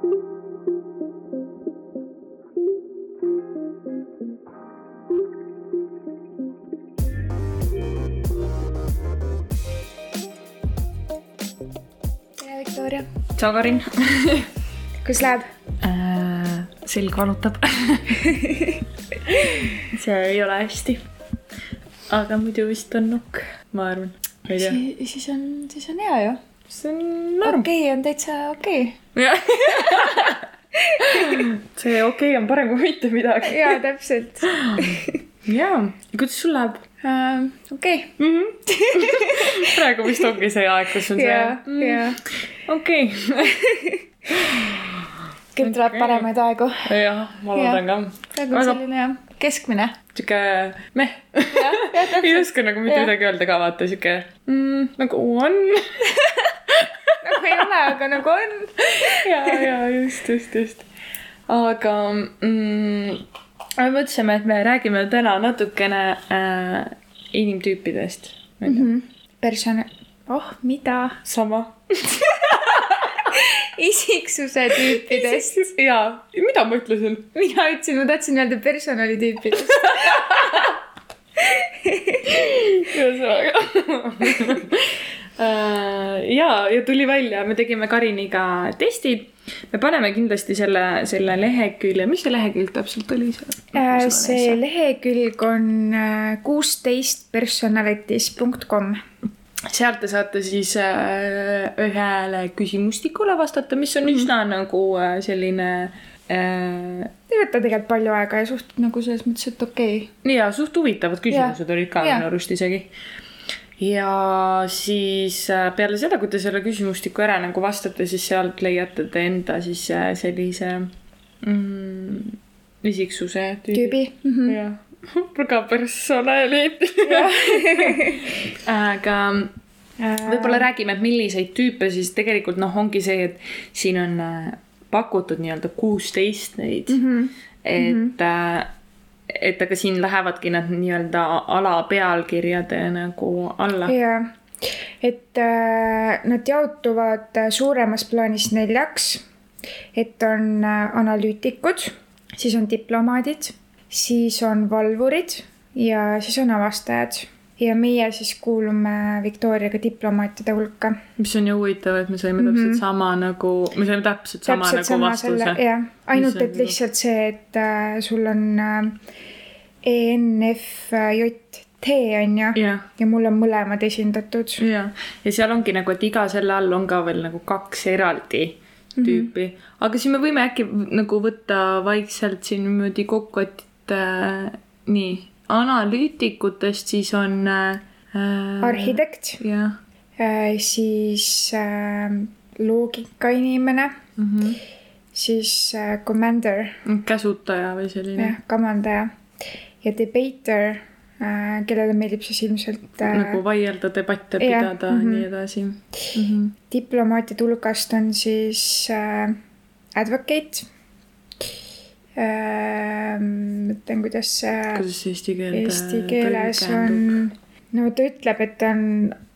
tere, Viktoria. tšau, Karin kuidas läheb? äh,. selg valutab see ei ole hästi. aga muidu vist on nokk, ma arvan. tea. siis on, siis on hea ju. see on norm. okei okay, on täitsa okei see okei okay on parem kui mitte midagi. jaa, täpselt jaa, kuidas sul läheb uh,. okei? -hmm. praegu vist ongi see aeg, kus on see jaa, jaa. okei. küll tuleb paremaid aegu. jah, ma loodan ka. praegu on selline jah, keskmine. sihuke meh. ei oska nagu mitte midagi öelda ka, vaata sihuke mm, nagu on. Nagu ei ole, aga nagu on. ja, ja just, just, just. aga mm, me mõtlesime, et me räägime täna natukene äh, inimtüüpidest mm. -hmm. person-, oh, mida? sama. isiksuse tüüpidest. jaa, mida ma ütlesin? mina ütlesin, ma tahtsin öelda personalitüüpidest. ühesõnaga. ja, ja tuli välja, me tegime Kariniga testid. me paneme kindlasti selle, selle lehekülje, mis see lehekülg täpselt oli seal? Äh, see lehekülg on äh, kuusteist personalities.com. sealt te saate siis äh, ühele küsimustikule vastata, mis on üsna nagu äh, selline äh, ei võta tegelikult palju aega ja suht nagu selles mõttes, et okei okay.. ja suht huvitavad küsimused olid ka minu arust isegi. Ja siis äh, peale seda, kui te selle küsimustiku ära nagu vastate, siis sealt leiate te enda siis äh, sellise mm, isiksuse tüübi mm. -hmm. jah, väga personaalid. aga võib-olla räägime, et milliseid tüüpe siis tegelikult noh, ongi see, et siin on äh, pakutud nii-öelda kuusteist neid mm. -hmm. et mm, -hmm. Et aga siin lähevadki nad nii-öelda alapealkirjade nagu alla. ja, et äh, nad jaotuvad suuremas plaanis neljaks. et on äh, analüütikud, siis on diplomaadid, siis on valvurid ja siis on avastajad. Ja meie siis kuulume Victoriaga diplomaatide hulka. mis on ju huvitav, et me saime täpselt mm -hmm. sama nagu, me saime täpselt sama täpselt nagu sama vastuse jah, ainult et lihtsalt see, et äh, sul on äh, ENFJT on ju, jah, ja mul on mõlemad esindatud. ja, ja seal ongi nagu, et iga selle all on ka veel nagu kaks eraldi Mhm. tüüpi mm, -hmm. aga siis me võime äkki nagu võtta vaikselt siin niimoodi kokku, et äh, nii, analüütikutest siis on äh,. arhitekt, jah siis äh, loogikainimene, mm -hmm. siis äh, commander, käsutaja või selline jah, kamandaja ja debater äh,, kellele meeldib siis ilmselt äh, nagu vaielda, debatte jah, pidada mhm. mm, -hmm. nii edasi mm. -hmm. diplomaatide hulgast on siis äh, advocate äh,. mõtlen, kuidas see kuidas see eesti keelde eesti keeles on, no ta ütleb, et on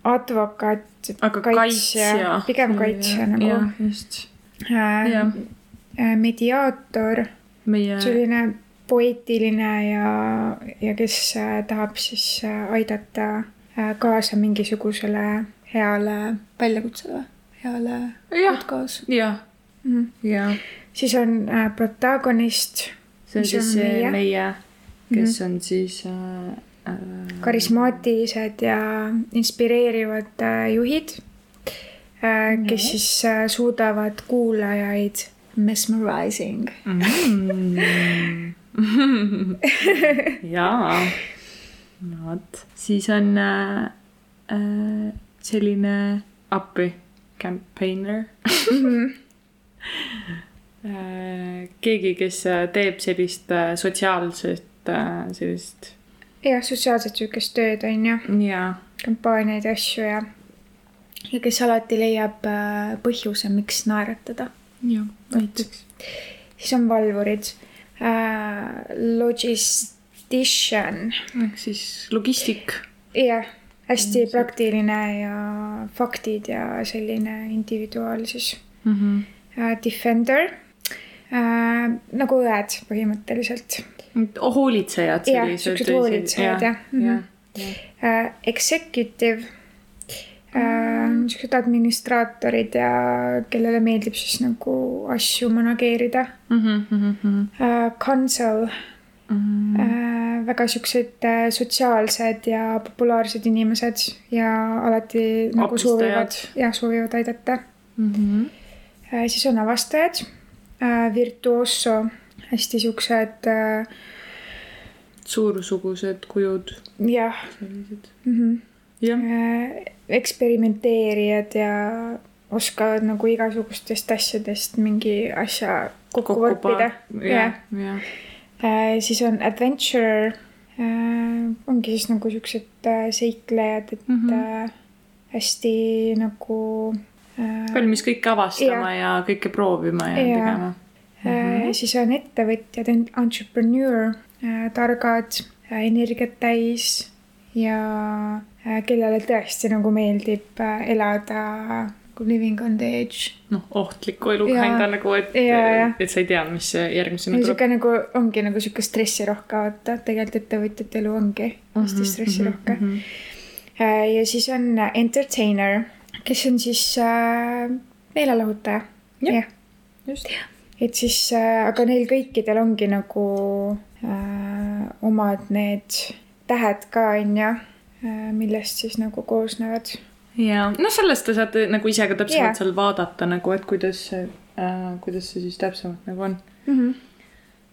advokaat, aga kaitsja. pigem kaitsja nagu jah, just. äh, mediaator, meie, selline poeetiline ja, ja kes äh, tahab siis äh, aidata kaasa mingisugusele heale väljakutsele, heale Jah. jah, Mm. jah. Siis on äh, protagonist, see on on siis see meie? meie, kes on siis äh, äh, karismaatilised ja inspireerivad äh, juhid äh,, kes siis äh, suudavad kuulajaid mesmerizing. mm. jaa, no vot, siis on äh, äh, selline appi, campaigner äh. keegi, kes äh, teeb sellist äh, sotsiaalset äh, sellist jah, sotsiaalset sihukest tööd on ju, ja kampaaniaid ja asju ja, ja kes alati leiab äh, põhjuse, miks naeratada. jah, näiteks. siis on valvurid äh,, logistician, ehk siis logistik. jah, hästi praktiline ja faktid ja selline individuaal siis Mm -hmm. äh, defender äh,, nagu õed põhimõtteliselt. hoolitsejad jah, siuksed hoolitsejad jah mm. jah -hmm. äh, executive äh,, niisugused administraatorid ja kellele meeldib siis nagu asju manageerida Mhm, äh,. Council äh,, väga siuksed sotsiaalsed ja populaarsed inimesed ja alati nagu Abistajad. soovivad, jah, soovivad aidata Mhm. äh,. siis on avastajad virtuoso, hästi siuksed äh, suursugused kujud, jah sellised. mm -hmm. jah, äh, eksperimenteerijad ja oskavad nagu igasugustest asjadest mingi asja kokku võppida. jah, jah. Äh, siis on adventure äh,, ongi siis nagu siuksed äh, seiklejad, et mm. -hmm. äh, hästi nagu äh, valmis kõike avastama ja, ja kõike proovima ja, ja tegema. äh,. siis on ettevõtjad, entrepreneur äh,, targad äh,, energiat täis ja äh, kellele tõesti nagu meeldib äh, elada nagu living on the edge. noh, ohtliku elu Jaa. kinda nagu, et et sa ei tea, mis järgmisena tuleb. niisugune nagu ongi nagu sihuke stressirohke, vaata, tegelikult ettevõtjate elu ongi hästi Mhm, stressirohke. ja siis on entertainer, kes on siis äh, meelelahutaja. Jah. just. et siis äh,, aga neil kõikidel ongi nagu äh, omad need tähed ka, onju, millest siis nagu koosnevad. ja noh, sellest te saate nagu ise ka täpsemalt Jaa. seal vaadata nagu, et kuidas see äh,, kuidas see siis täpsemalt nagu on. mm. -hmm.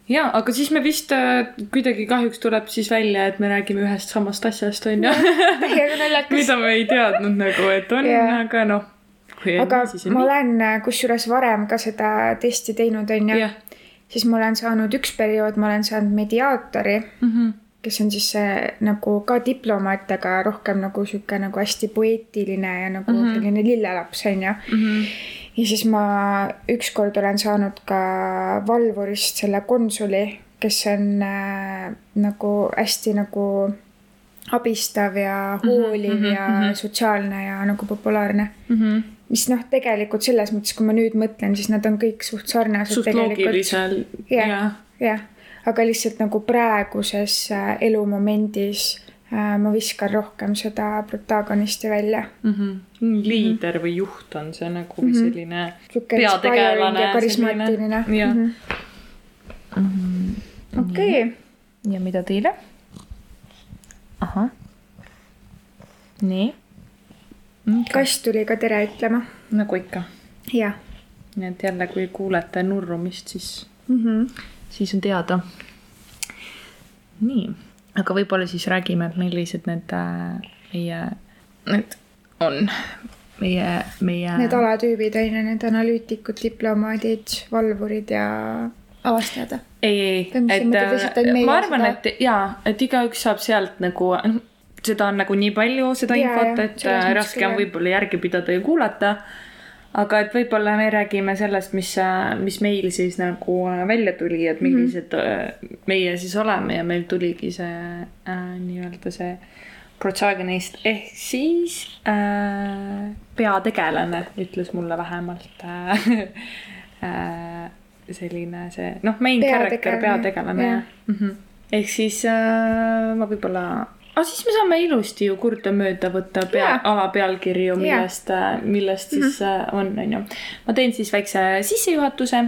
ja, aga siis me vist äh, kuidagi kahjuks tuleb siis välja, et me räägime ühest samast asjast onju, mida me ei teadnud nagu, et on Jaa. aga noh. aga ma olen äh, kusjuures varem ka seda testi teinud, onju siis ma olen saanud üks periood, ma olen saanud mediaatori, Mhm. kes on siis see nagu ka diplomaat, aga rohkem nagu sihuke nagu hästi poeetiline ja nagu mm. -hmm. selline lillelaps onju. Ja siis ma ükskord olen saanud ka valvurist selle konsuli, kes on äh, nagu hästi nagu abistav ja hooliv mm -hmm, ja mm -hmm. sotsiaalne ja nagu populaarne. mis noh, tegelikult selles mõttes, kui ma nüüd mõtlen, siis nad on kõik suht sarnased suht loogilisel, Jah. jah. aga lihtsalt nagu praeguses äh, elumomendis ma viskan rohkem seda protagonisti välja. liider või juht on see nagu või selline sihuke Peategelane, inspiring ja karismaatiline selline, jah.. okei, ja mida teile? ahah. nii. kass tuli ka tere ütlema. nagu ikka, jah nii et jälle, kui kuulete nurrumist, siis, mm. -hmm. siis on teada. nii, aga võib-olla siis räägime, et millised need äh, meie, need on meie, meie. Need alatüübid on ju, need analüütikud, diplomaadid, valvurid ja avastajad. ei, ei, et meie ma arvan, et jaa, et igaüks saab sealt nagu, seda on nagu nii palju, seda Jaa, infot, et äh, raske on võib-olla järgi pidada ja kuulata. Aga et võib-olla me räägime sellest, mis, mis meil siis nagu äh, välja tuli, et millised mm -hmm. meie siis oleme ja meil tuligi see äh, nii-öelda see protagonist ehk siis äh, peategelane ütles mulle vähemalt äh, äh, selline see noh, main character, Peategelane, peategelane jah. jah mm -hmm.. ehk siis äh, ma võib-olla, aga siis me saame ilusti ju kurdamööda võtta pea Jaa., alapealkirju, millest, millest siis mm -hmm. on, on ju. ma teen siis väikse sissejuhatuse,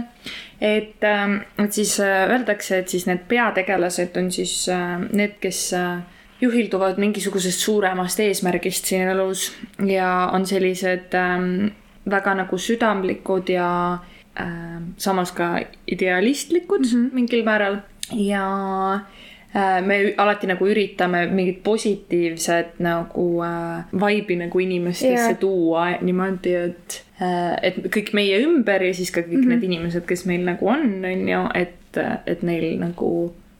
et, et siis äh, öeldakse, et siis need peategelased on siis äh, need, kes äh, juhilduvad mingisugusest suuremast eesmärgist siin elus ja on sellised ähm, väga nagu südamlikud ja ähm, samas ka idealistlikud mm -hmm. mingil määral ja äh, me ü- alati nagu üritame mingit positiivset nagu äh, vibe'i nagu inimestesse yeah. tuua niimoodi, et äh, et kõik meie ümber ja siis ka kõik mm -hmm. need inimesed, kes meil nagu on, on ju, et, et neil nagu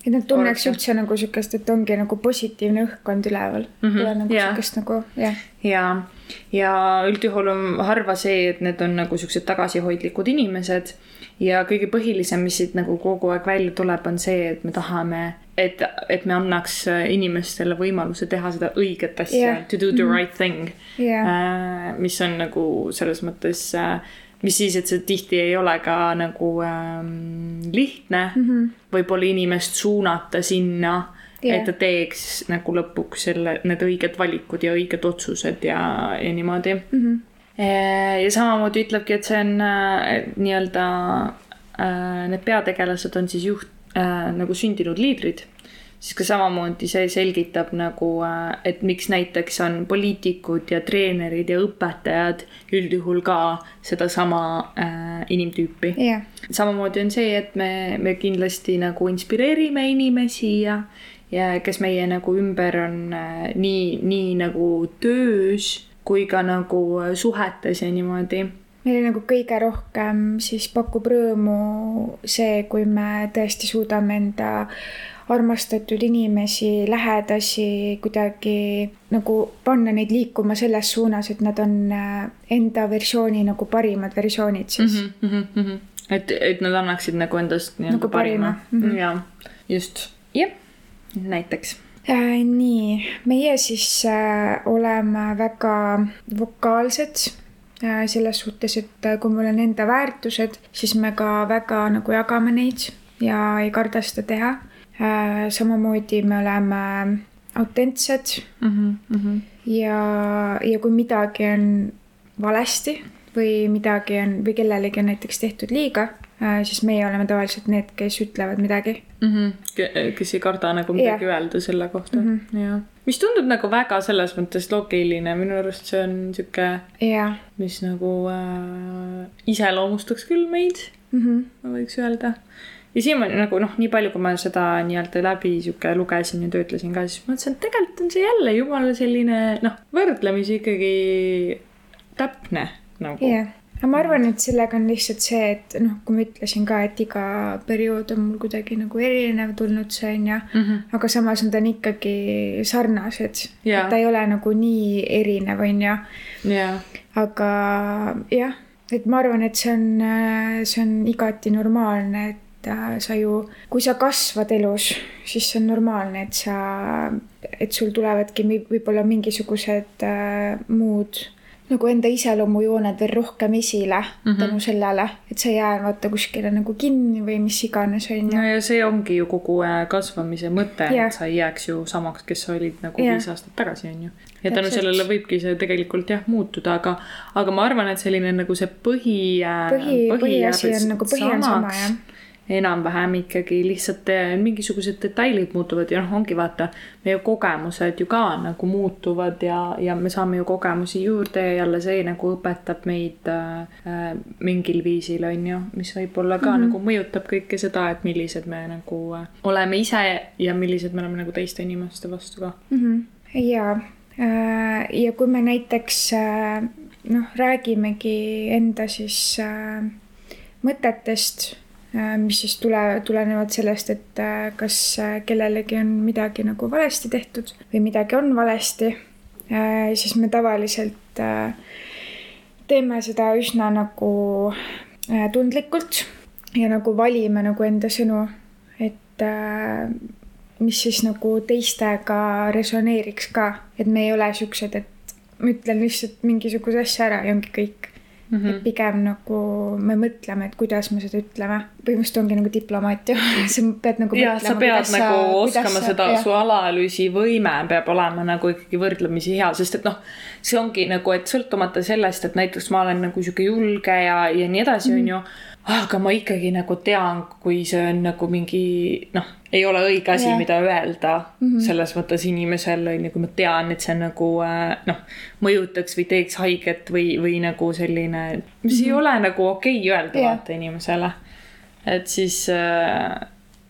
et nad tunneks Oleks, üldse nagu siukest, et ongi nagu positiivne õhkkond üleval mm. -hmm. nagu jaa. siukest nagu jah, ja, ja üldjuhul on harva see, et need on nagu siuksed tagasihoidlikud inimesed ja kõige põhilisem, mis siit nagu kogu aeg välja tuleb, on see, et me tahame, et, et me annaks äh, inimestele võimaluse teha seda õiget asja yeah., to do the -hmm. right thing jah, äh,. mis on nagu selles mõttes äh, mis siis, et see tihti ei ole ka nagu ähm, lihtne mm -hmm. võib-olla inimest suunata sinna yeah., et ta teeks nagu lõpuks selle, need õiged valikud ja õiged otsused ja, ja niimoodi mm. -hmm. Ja samamoodi ütlebki, et see on äh, nii-öelda äh,, need peategelased on siis juht äh,, nagu sündinud liidrid siis ka samamoodi see selgitab nagu, äh, et miks näiteks on poliitikud ja treenerid ja õpetajad üldjuhul ka sedasama äh, inimtüüpi. Yeah.. samamoodi on see, et me, me kindlasti nagu inspireerime inimesi ja, ja kes meie nagu ümber on nii, nii nagu töös kui ka nagu suhetes ja niimoodi meile nagu kõige rohkem siis pakub rõõmu see, kui me tõesti suudame enda armastatud inimesi, lähedasi kuidagi nagu panna neid liikuma selles suunas, et nad on äh, enda versiooni nagu parimad versioonid siis mm. -hmm, mm -hmm. et, et nad annaksid nagu endast nii-öelda nagu parima, parima.. Mm -hmm. ja, just, jah, näiteks äh,. Nii, meie siis äh, oleme väga vokaalsed äh, selles suhtes, et äh, kui meil on enda väärtused, siis me ka väga nagu jagame neid ja ei karda seda teha Äh, samamoodi me oleme autentsed mm. -hmm, mm -hmm. ja, ja kui midagi on valesti või midagi on või kellelegi on näiteks tehtud liiga, äh, siis meie oleme tavaliselt need, kes ütlevad midagi mm. -hmm. kes ei karda nagu midagi yeah. öelda selle kohta mm, -hmm. jah. mis tundub nagu väga selles mõttes loogiline, minu arust see on sihuke yeah., mis nagu äh, iseloomustaks küll meid mm, -hmm. ma võiks öelda ja siiamaani nagu noh, nii palju, kui ma seda nii-öelda läbi sihuke lugesin ja töötlesin ka, siis mõtlesin, et tegelikult on see jälle jumala selline noh, võrdlemisi ikkagi täpne nagu. yeah., aga ma arvan, et sellega on lihtsalt see, et noh, kui ma ütlesin ka, et iga periood on mul kuidagi nagu erinev tulnud, see on ju mm, -hmm. aga samas nad on ikkagi sarnased. Yeah.. ta ei ole nagu nii erinev, on ju. Yeah.. aga jah, et ma arvan, et see on, see on igati normaalne, et et äh, sa ju, kui sa kasvad elus, siis see on normaalne, et sa, et sul tulevadki võib-olla mingisugused äh, muud nagu enda iseloomujooned veel rohkem esile mm -hmm. tänu sellele, et sa ei jää vaata kuskile nagu kinni või mis iganes on ju. no ja see ongi ju kogu äh, kasvamise mõte, et sa ei jääks ju samaks, kes sa olid nagu ja. viis aastat tagasi, on ju. ja tänu sellele võibki see tegelikult jah muutuda, aga, aga ma arvan, et selline nagu see põhi. põhi, põhi, põhiasi on nagu põhi on sama jah enam-vähem ikkagi lihtsalt eh, mingisugused detailid muutuvad ja noh, ongi vaata, meie kogemused ju ka nagu muutuvad ja, ja me saame ju kogemusi juurde ja jälle see nagu õpetab meid äh, mingil viisil, on ju, mis võib-olla ka mm -hmm. nagu mõjutab kõike seda, et millised me nagu äh, oleme ise ja millised me oleme nagu teiste inimeste vastu ka mm. -hmm. ja äh,, ja kui me näiteks äh, noh, räägimegi enda siis äh, mõtetest Äh, mis siis tule, tulenevad sellest, et äh, kas äh, kellelegi on midagi nagu valesti tehtud või midagi on valesti, siis me tavaliselt teeme seda üsna nagu tundlikult ja nagu valime nagu enda sõnu, et mis siis nagu teistega resoneeriks ka, et me ei ole siuksed, et ma ütlen lihtsalt mingisuguse asja ära ja ongi kõik Mm -hmm. et pigem nagu me mõtleme, et kuidas me seda ütleme. põhimõtteliselt ongi nagu diplomaat ju sa pead nagu. jah, sa pead nagu sa, oskama sa, seda, su analüüsivõime peab olema nagu ikkagi võrdlemisi hea, sest et noh, see ongi nagu, et sõltumata sellest, et näiteks ma olen nagu sihuke julge ja, ja nii edasi mm, -hmm. on ju aga ma ikkagi nagu tean, kui see on nagu mingi noh, ei ole õige asi yeah., mida öelda mm -hmm. selles mõttes inimesel on ju, kui ma tean, et see nagu äh, noh, mõjutaks või teeks haiget või, või nagu selline, mis mm -hmm. ei mhm. ole nagu okei okay öelda yeah. vaata inimesele. et siis, äh,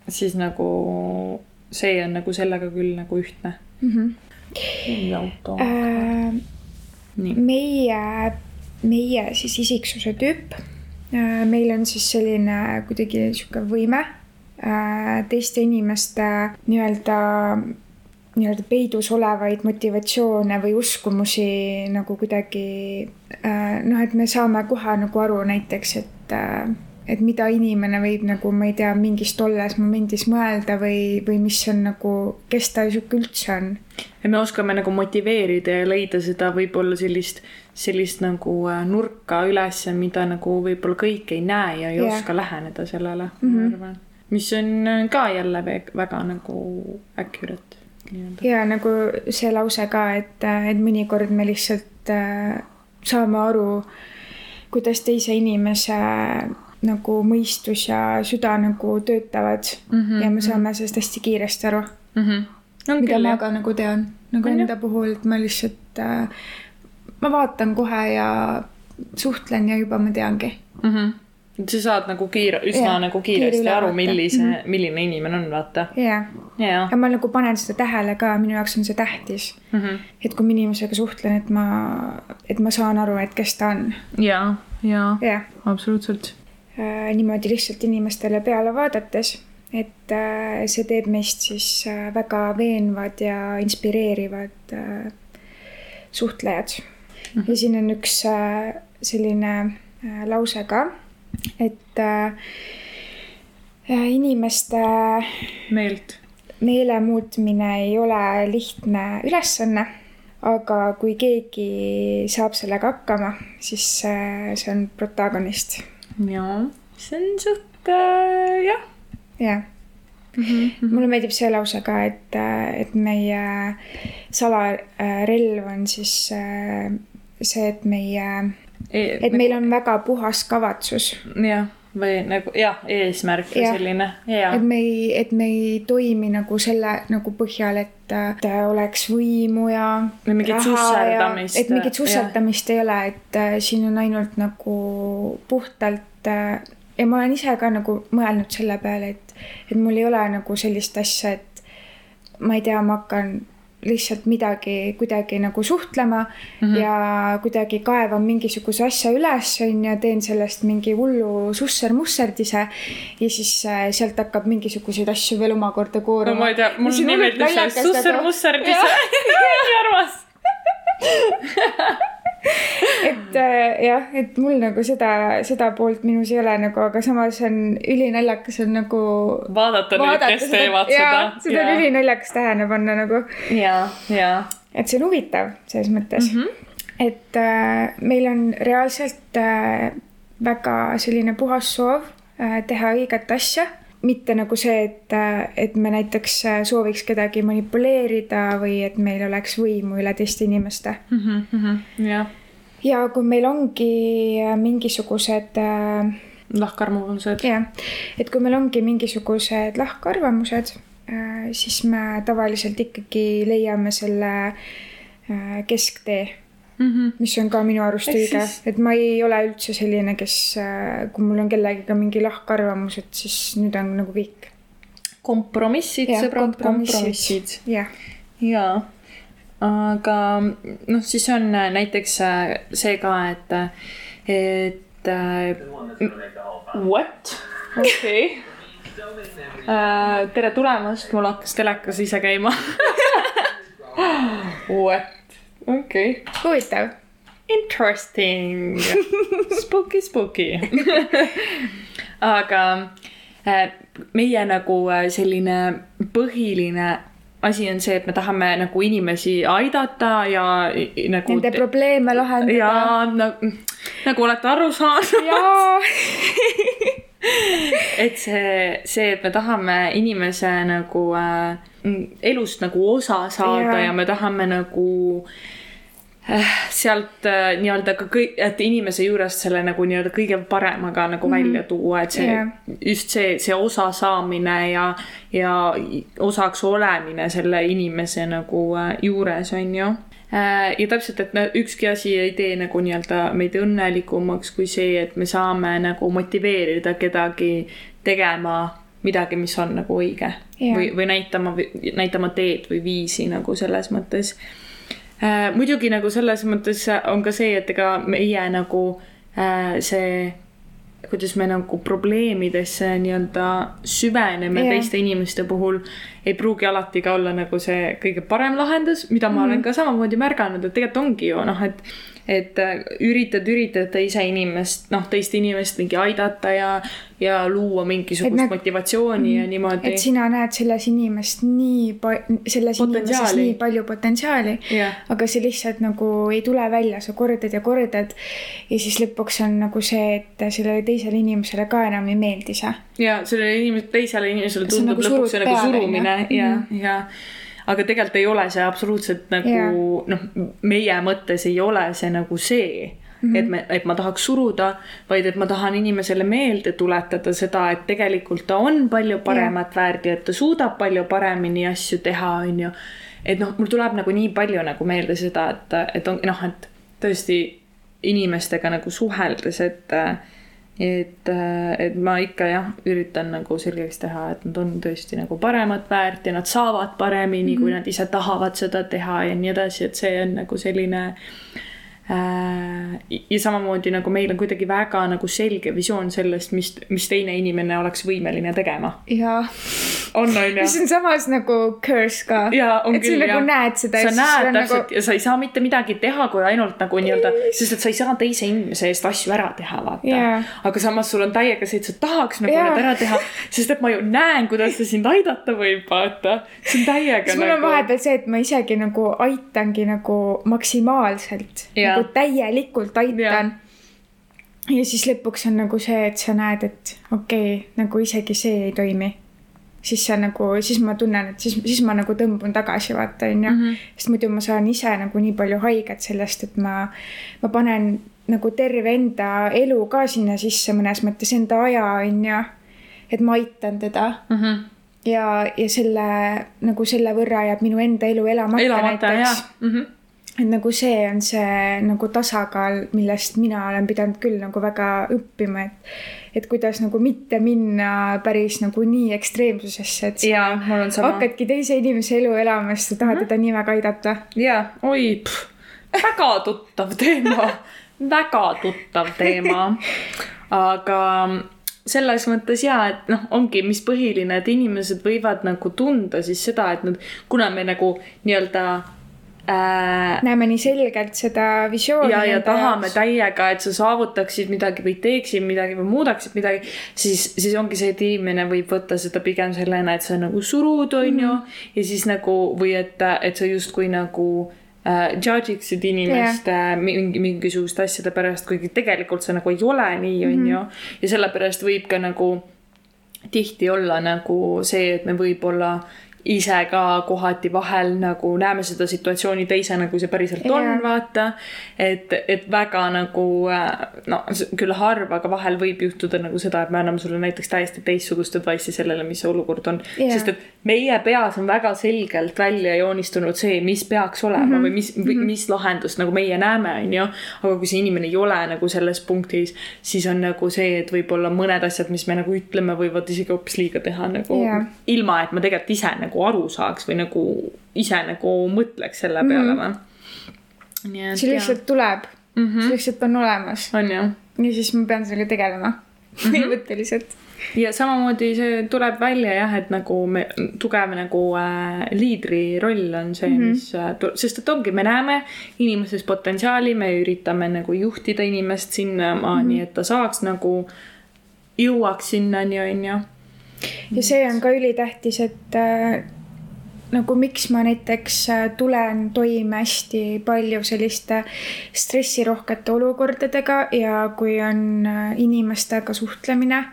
siis nagu see on nagu sellega küll nagu ühtne mm. -hmm. auto äh,. meie, meie siis isiksuse tüüp meil on siis selline kuidagi niisugune võime äh, teiste inimeste nii-öelda, nii-öelda peidus olevaid motivatsioone või uskumusi nagu kuidagi äh, noh, et me saame kohe nagu aru näiteks, et et mida inimene võib nagu, ma ei tea, mingis tolles momendis mõelda või, või mis on nagu, kes ta sihuke üldse on. ja me oskame nagu motiveerida ja leida seda võib-olla sellist, sellist nagu äh, nurka üles, mida nagu võib-olla kõik ei näe ja ei yeah. oska läheneda sellele mm, Mhm. -hmm. ma arvan. mis on äh, ka jälle väga nagu accurate ja nagu see lause ka, et, et mõnikord me lihtsalt äh, saame aru, kuidas teise inimese nagu mõistus ja süda nagu töötavad mm. Mhm, -hmm. ja me saame sellest hästi kiiresti aru, mm. -hmm. on mida küll ma ka nagu tean, nagu On jah. enda puhul, et ma lihtsalt äh,, ma vaatan kohe ja suhtlen ja juba ma teangi. mm. -hmm. sa saad nagu kiire, üsna yeah, nagu kiire kiiresti aru, ülevaate. millise mm, Mhm. -hmm. milline inimene on, vaata. ja, ja, ja ma nagu panen seda tähele ka, minu jaoks on see tähtis, mm -hmm. et kui ma inimesega suhtlen, et ma, et ma saan aru, et kes ta on, ja, ja jah absoluutselt. Äh, niimoodi lihtsalt inimestele peale vaadates, et äh, see teeb meist siis äh, väga veenvad ja inspireerivad suhtlejad. -hmm. ja siin on üks selline lause ka, et inimeste meelt. meele muutmine ei ole lihtne ülesanne, aga kui keegi saab sellega hakkama, siis see on protagonist, ja, see on suht äh, jah jah mm. -hmm. mulle meeldib see lause ka, et, et meie salarelv on siis äh, see, et meie, et meil on väga puhas kavatsus. jah, või nagu jah, eesmärk või Jah. selline ja et, me ei, et me ei toimi nagu selle nagu põhjal, et äh, oleks võimu ja. Või mingit susserdamist, et mingit jah. sussertamist ei ole, et äh, siin on ainult nagu puhtalt äh, ja ma olen ise ka nagu mõelnud selle peale, et, et mul ei ole nagu sellist asja, et ma ei tea, ma hakkan lihtsalt midagi kuidagi nagu suhtlema mm -hmm. ja kuidagi kaevan mingisuguse asja üles, on ju, teen sellest mingi hullu susser-musserdise ja siis äh, sealt hakkab mingisuguseid asju veel omakorda no kooruma. ma ei tea, mulle nii meeldib see nagu. susser-musserdis nii armas. et äh, jah, et mul nagu seda, seda poolt minus ei ole nagu, aga samas on ülinaljakas on nagu. vaadata neid, kes teevad seda. seda on ülinaljakas tähele panna nagu, ja, ja, et see on huvitav selles mõttes mm. -hmm. et äh, meil on reaalselt äh, väga selline puhas soov äh, teha õiget asja mitte nagu see, et, et me näiteks äh, sooviks kedagi manipuleerida või et meil oleks võimu üle teiste inimeste. Mhm, jah, ja kui meil ongi äh, mingisugused äh, lahkarvamused. jah, et kui meil ongi mingisugused lahkarvamused, siis me tavaliselt ikkagi leiame selle äh, kesktee, mis on ka minu arust Ehk õige siis-, et ma ei ole üldse selline, kes, kui mul on kellegiga mingi lahkarvamus, et siis nüüd on nagu kõik. kompromissid, sõbrad, kompromissid. jaa, aga noh, siis on äh, näiteks äh, see ka, et, et äh, what? okei. tere tulemast, mul hakkas telekas ise käima. What? Okei okay., huvitav. interesting, spooky, spooky. aga äh, meie nagu äh, selline põhiline asi on see, et me tahame nagu inimesi aidata ja nagu. Nende probleeme lahendada. ja nagu, nagu olete aru saanud, jaa. et see, see, et me tahame inimese nagu äh, elust nagu osa saada Jaa. ja, me tahame nagu äh, sealt äh, nii-öelda ka kõik, et inimese juurest selle nagu nii-öelda kõige paremaga nagu mm. välja tuua, et see Jaa. just see, see osa saamine ja, ja osaks olemine selle inimese nagu äh, juures on ju. ja täpselt, et ükski asi ei tee nagu nii-öelda meid õnnelikumaks kui see, et me saame nagu motiveerida kedagi tegema midagi, mis on nagu õige Jaa. või, või näitama, näitama teed või viisi nagu selles mõttes äh,. muidugi nagu selles mõttes on ka see, et ega meie nagu äh, see, kuidas me nagu probleemidesse nii-öelda süveneme yeah. teiste inimeste puhul, ei pruugi alati ka olla nagu see kõige parem lahendus, mida ma mm. olen ka samamoodi märganud, et tegelikult ongi ju noh, et et äh, üritad, üritad teise inimest, noh, teist inimest mingi aidata ja, ja luua mingisugust nad- motivatsiooni ja niimoodi et. sina näed selles inimest nii pa-, selles inimeses nii palju potentsiaali. jah, aga see lihtsalt nagu ei tule välja, sa kordad ja kordad ja siis lõpuks on nagu see, et sellele teisele inimesele ka enam ei meeldi see. ja sellele inimesele, teisele inimesele tundub nagu lõpuks see nagu peale, surumine onju. ja Mhm., ja aga tegelikult ei ole see absoluutselt nagu Jaa. noh, meie mõttes ei ole see nagu see mm. -hmm. et me, et ma tahaks suruda, vaid et ma tahan inimesele meelde tuletada seda, et tegelikult ta on palju paremat väärt ja et ta suudab palju paremini asju teha, on ju. et noh, mul tuleb nagu nii palju nagu meelde seda, et, et on noh, et tõesti inimestega nagu suheldes, et et, et ma ikka jah, üritan nagu selgeks teha, et nad on tõesti nagu paremat väärt ja nad saavad paremini mm, -hmm. kui nad ise tahavad seda teha ja nii edasi, et see on nagu selline äh,. Ja samamoodi nagu meil on kuidagi väga nagu selge visioon sellest, mis, mis teine inimene oleks võimeline tegema. ja on, on ju mis on samas nagu curse ka. et sa küll nagu jah. näed seda sa näed täpselt nagu ja sa ei saa mitte midagi teha, kui ainult nagu nii-öelda, sest et sa ei saa teise inimese eest asju ära teha, vaata Jaa. aga samas sul on täiega see, et sa tahaks nagu Jaa. need ära teha, sest et ma ju näen, kuidas see sind aidata võib, vaata. see on täiega siis mul on nagu. vahepeal see, et ma isegi nagu aitangi nagu maksimaalselt, Jaa. Nagu täielikult aitan. ja siis lõpuks on nagu see, et sa näed, et okei okay,, nagu isegi see ei toimi. siis sa nagu, siis ma tunnen, et siis, siis ma nagu tõmbun tagasi, vaata, onju. Mhm. sest muidu ma saan ise nagu nii palju haiget sellest, et ma, ma panen nagu terve enda elu ka sinna sisse mõnes mõttes, enda aja, onju. et ma aitan teda Mhm. ja, ja selle nagu selle võrra jääb minu enda elu elamata, elamata näiteks.. Mm -hmm. Et nagu see on see nagu tasakaal, millest mina olen pidanud küll nagu väga õppima, et et kuidas nagu mitte minna päris nagu nii ekstreemsusesse, et sa ja hakkadki teise inimese elu elama, sest sa tahad teda nii väga aidata. ja, oi, väga tuttav teema, väga tuttav teema. aga selles mõttes ja, et noh, ongi, mis põhiline, et inimesed võivad nagu tunda siis seda, et nad, kuna me nagu nii-öelda äh, näeme nii selgelt seda visiooni. ja, ja tahame täiega, et sa saavutaksid midagi või teeksid midagi või muudaksid midagi, siis, siis ongi see, et inimene võib võtta seda pigem sellena, et sa nagu surud, on ju, ja siis nagu või et, et sa justkui nagu äh, judge iksid inimest yeah. mingi, mingisuguste asjade pärast, kuigi tegelikult see nagu ei ole nii, on ju, ja sellepärast võib ka nagu tihti olla nagu see, et me võib-olla ise ka kohati vahel nagu näeme seda situatsiooni teisena, kui see päriselt on Jaa. vaata. et, et väga nagu no s- küll harv, aga vahel võib juhtuda nagu seda, et me anname sulle näiteks täiesti teistsugust advice'i sellele, mis see olukord on Jaa. sest et meie peas on väga selgelt välja joonistunud see, mis peaks olema mm -hmm. või mis mm, -hmm. mis lahendust nagu meie näeme, on ju. aga kui see inimene ei ole nagu selles punktis, siis on nagu see, et võib-olla mõned asjad, mis me nagu ütleme, võivad isegi hoopis liiga teha nagu yeah. ilma, et ma tegelikult ise nagu aru saaks või nagu ise nagu mõtleks selle peale või mm -hmm.. see lihtsalt tuleb mm, Mhm. -hmm. see lihtsalt on olemas on ju ja siis ma pean sellega tegelema põhimõtteliselt ja samamoodi see tuleb välja jah, et nagu me, tugev nagu äh, liidri roll on see mm, -hmm. mis äh,, sest et ongi, me näeme inimeses potentsiaali, me üritame nagu juhtida inimest sinnamaani mm, -hmm. et ta saaks nagu, jõuaks sinnani, on ju. Ja see on ka ülitähtis, et äh, nagu miks ma näiteks äh, tulen toime hästi palju selliste stressirohkete olukordadega ja kui on äh, inimestega suhtlemine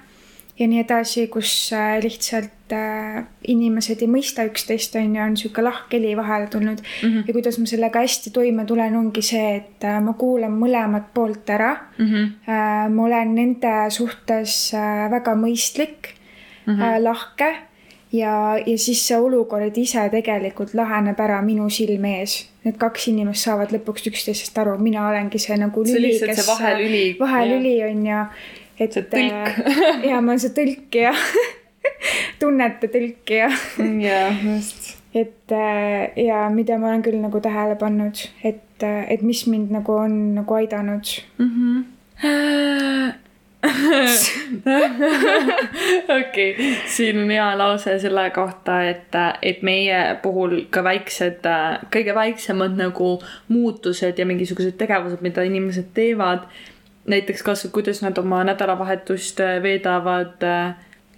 ja nii edasi, kus lihtsalt inimesed ei mõista üksteist, on ju, on sihuke lahkheli vahele tulnud mm. -hmm. ja kuidas ma sellega hästi toime tulen, ongi see, et ma kuulan mõlemat poolt ära Mm -hmm. Ma olen nende suhtes väga mõistlik mm, -hmm. lahke ja, ja siis see olukord ise tegelikult laheneb ära minu silme ees. Need kaks inimest saavad lõpuks üksteisest aru, mina olengi see nagu See lüli, see vahelüli. vahelüli on ja et See tõlk. äh, ja ma olen see tõlk ja tunnete tõlk ja jaa, just. et äh, ja mida ma olen küll nagu tähele pannud, et, et mis mind nagu on nagu aidanud mm. -hmm. okei okay. siin on hea lause selle kohta, et, et meie puhul ka väiksed, kõige väiksemad nagu muutused ja mingisugused tegevused, mida inimesed teevad. näiteks kas, kuidas nad oma nädalavahetust veedavad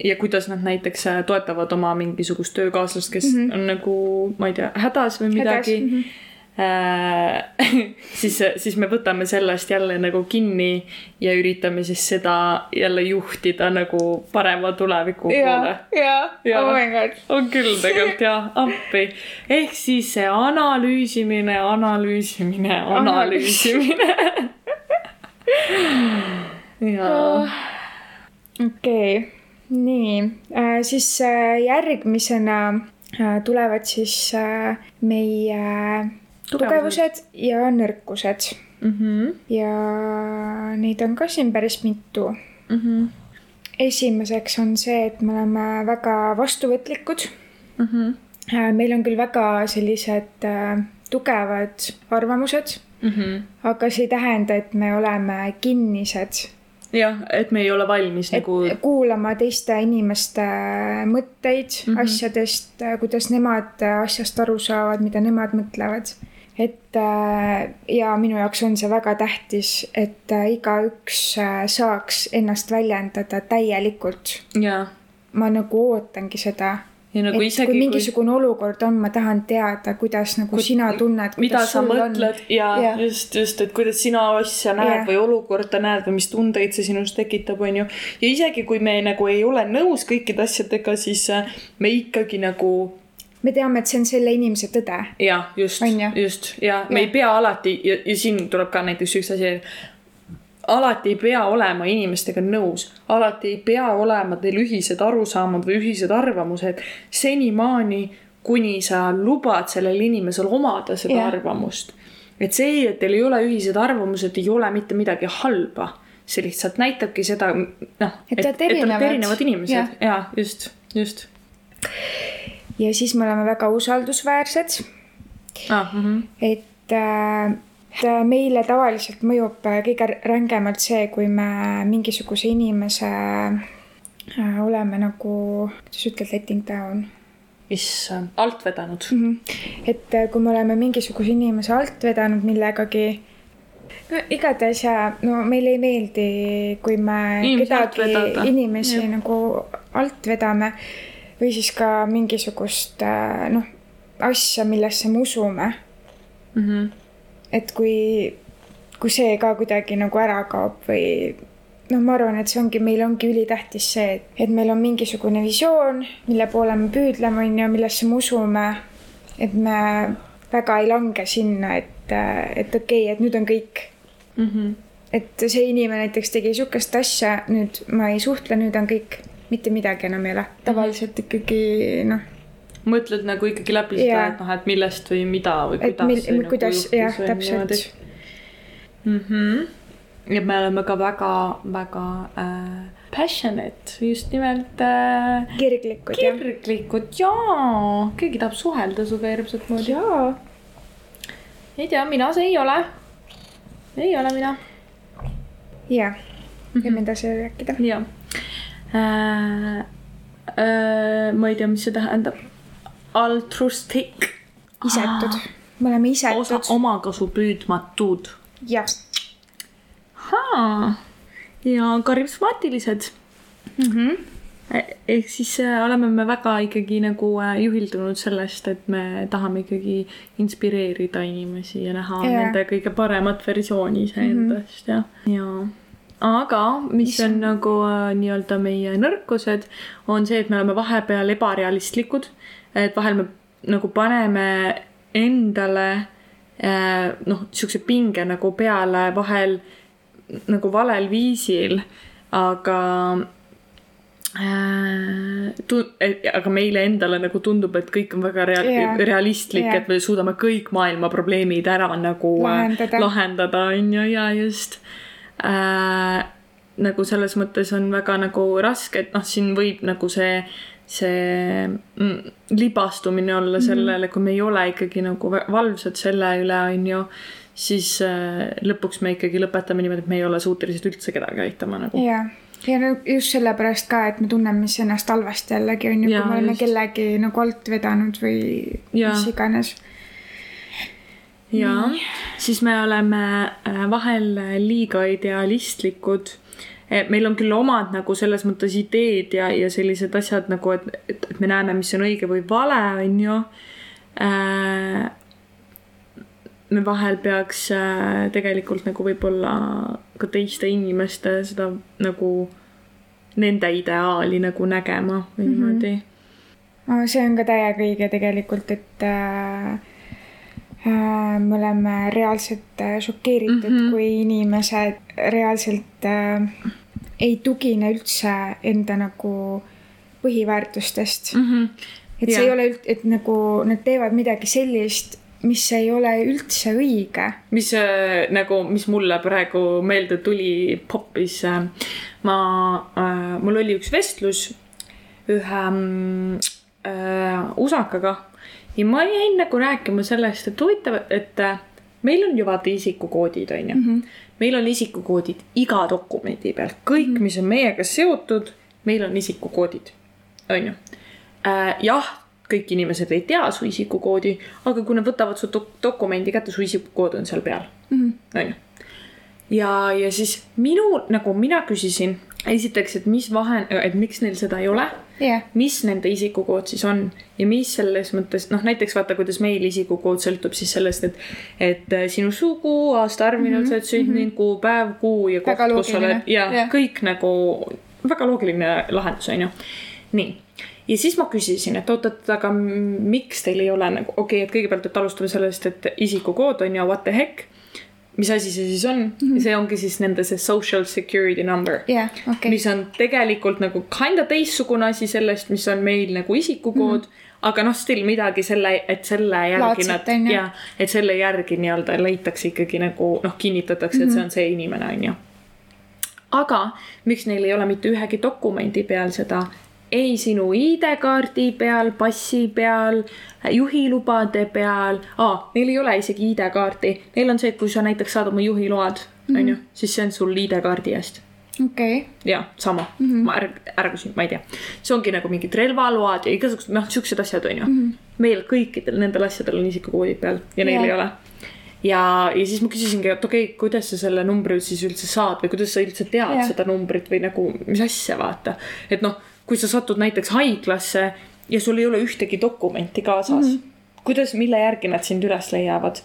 ja kuidas nad näiteks toetavad oma mingisugust töökaaslast, kes mm -hmm. on nagu, ma ei tea, hädas või midagi mm. -hmm siis, siis me võtame sellest jälle nagu kinni ja üritame siis seda jälle juhtida nagu parema tuleviku poole. ja, ja, oh my god. on küll tegelikult jah, appi. ehk siis see analüüsimine, analüüsimine, analüüsimine jaa. okei, nii äh,, siis äh, järgmisena äh, tulevad siis äh, meie tugevused ja nõrkused mm. -hmm. ja neid on ka siin päris mitu mm. -hmm. esimeseks on see, et me oleme väga vastuvõtlikud mm. -hmm. meil on küll väga sellised äh, tugevad arvamused mm, -hmm. aga see ei tähenda, et me oleme kinnised jah, et me ei ole valmis et nagu. kuulama teiste inimeste mõtteid mm -hmm. asjadest, kuidas nemad asjast aru saavad, mida nemad mõtlevad et äh, ja minu jaoks on see väga tähtis, et äh, igaüks äh, saaks ennast väljendada täielikult. ma nagu ootangi seda. Nagu et isegi, kui mingisugune kui... olukord on, ma tahan teada, kuidas nagu kui, sina tunned. mida sa mõtled on. ja, ja just, just, et kuidas sina asja näed ja. või olukorda näed või mis tundeid see sinus tekitab, on ju. ja isegi kui me nagu ei ole nõus kõikide asjadega, siis me ikkagi nagu me teame, et see on selle inimese tõde. jah, just, just ja me ja. ei pea alati ja, ja siin tuleb ka näiteks üks asi. alati ei pea olema inimestega nõus, alati ei pea olema teil ühised arusaamad või ühised arvamused senimaani, kuni sa lubad sellel inimesel omada seda ja. arvamust. et see, et teil ei ole ühised arvamused, ei ole mitte midagi halba. see lihtsalt näitabki seda, noh, et, et, et olete erinevad inimesed ja, ja just, just ja siis me oleme väga usaldusväärsed ah,. Mm -hmm. et äh, meile tavaliselt mõjub kõige rängemalt see, kui me mingisuguse inimese äh, oleme nagu, kuidas ütled, letting down? issand, alt vedanud mm. -hmm. et äh, kui me oleme mingisuguse inimese alt vedanud millegagi, no igatahes ja no meile ei meeldi, kui me Inimese kedagi, inimesi ja. nagu alt vedame või siis ka mingisugust äh, noh, asja, millesse me usume mm. -hmm. et kui, kui see ka kuidagi nagu ära kaob või noh, ma arvan, et see ongi, meil ongi ülitähtis see, et, et meil on mingisugune visioon, mille poole me püüdleme, on ju, millesse me usume. et me väga ei lange sinna, et, et okei okay,, et nüüd on kõik mm. -hmm. et see inimene näiteks tegi sihukest asja, nüüd ma ei suhtle, nüüd on kõik mitte midagi enam ei ole, tavaliselt ikkagi noh. mõtled nagu ikkagi läbi seda, et noh, et millest või mida või et kuidas. Mil, nagu kuidas jah, täpselt. Mm -hmm. ja me oleme ka väga-väga äh, passionate, just nimelt äh,. kirglikud. kirglikud jaa, keegi tahab suhelda sinuga hirmsat moodi. jaa. ei tea, mina see ei ole. ei ole mina. jah, võime edasi rääkida. jah äh,. Äh, ma ei tea, mis see tähendab. Altruistic. isetud, me oleme isetud. omakasu püüdmatud. jah. ja karismaatilised mm. -hmm ehk siis äh, oleme me väga ikkagi nagu äh, juhildunud sellest, et me tahame ikkagi inspireerida inimesi ja näha yeah. nende kõige paremat versiooni iseendast mm -hmm. ja, ja aga mis on nagu äh, nii-öelda meie nõrkused, on see, et me oleme vahepeal ebarealistlikud. et vahel me nagu paneme endale äh, noh, siukse pinge nagu peale vahel nagu valel viisil, aga äh, tu-, aga meile endale nagu tundub, et kõik on väga rea- yeah., realistlik yeah., et me suudame kõik maailma probleemid ära nagu lahendada, lahendada, on ju, ja just äh, nagu selles mõttes on väga nagu raske, et noh, siin võib nagu see, see mm, libastumine olla mm -hmm. sellele, kui me ei ole ikkagi nagu valvsad selle üle, on ju. siis äh, lõpuks me ikkagi lõpetame niimoodi, et me ei ole suutelised üldse kedagi aitama nagu. ja, ja no just sellepärast ka, et me tunneme siis ennast halvasti jällegi on ju, Jaa, kui me oleme just. kellegi nagu alt vedanud või Jaa. mis iganes. Ja siis me oleme äh, vahel liiga idealistlikud. meil on küll omad nagu selles mõttes ideed ja, ja sellised asjad nagu, et, et, et me näeme, mis on õige või vale, on ju. me vahel peaks äh, tegelikult nagu võib-olla ka teiste inimeste seda nagu nende ideaali nagu nägema või niimoodi. see on ka täiega õige tegelikult, et äh, äh, me oleme reaalselt äh, šokeeritud mm. -hmm. kui inimesed reaalselt äh, ei tugine üldse enda nagu põhiväärtustest mm. Mhm. et see Jaa. ei ole üld-, et nagu nad teevad midagi sellist, mis ei ole üldse õige. mis äh, nagu, mis mulle praegu meelde tuli, poppis äh,. ma äh,, mul oli üks vestlus ühe mm, äh, usakaga ja ma jäin nagu rääkima sellest, et huvitav, et äh, meil on ju vaata isikukoodid, onju mm. -hmm. meil on isikukoodid iga dokumendi peal, kõik mm, -hmm. mis on meiega seotud, meil on isikukoodid, onju äh,. jah, kõik inimesed ei tea su isikukoodi, aga kui nad võtavad su dok dokumendi kätte, su isikukood on seal peal onju. ja, ja siis minu nagu mina küsisin esiteks, et mis vahe, et miks neil seda ei ole jah, mis nende isikukood siis on ja mis selles mõttes, noh näiteks vaata, kuidas meil isikukood sõltub siis sellest, et, et äh, sinu sugu, aastaarv, millal sa oled sündinud, kuupäev, kuu ja koht kus sa oled ja Jah. kõik nagu väga loogiline lahendus on ju. nii, ja siis ma küsisin, et oot-oot, aga miks teil ei ole nagu, okei okay,, et kõigepealt, et alustame sellest, et isikukood on ju what the heck. Mis asi see siis on mm, -hmm. see ongi siis nende see social security number jah, okei. mis on tegelikult nagu kinda teistsugune asi sellest, mis on meil nagu isikukood mm. -hmm. aga noh, still midagi selle, et selle järgi Laadset, nad ja et selle järgi nii-öelda leitakse ikkagi nagu noh, kinnitatakse mm, -hmm. et see on see inimene, on ju. aga miks neil ei ole mitte ühegi dokumendi peal seda, ei sinu ID-kaardi peal, passi peal, juhilubade peal ah,, neil ei ole isegi ID-kaarti, neil on see, et kui sa näiteks saad oma juhiload, on ju, siis see on sul ID-kaardi eest okei, ja sama mm, -hmm. ma ärg-, ärgasin, ma ei tea. see ongi nagu mingid relvaload ja igasugused noh, siuksed asjad on ju mm. -hmm. meil kõikidel nendel asjadel on isikukoodid peal ja neil Jaa. ei ole. ja, ja siis ma küsisingi, et okei okay,, kuidas sa selle numbri siis üldse saad või kuidas sa üldse tead yeah. seda numbrit või nagu mis asja vaata. et noh, kui sa satud näiteks haiglasse ja sul ei ole ühtegi dokumenti kaasas mm, -hmm. kuidas, mille järgi nad sind üles leiavad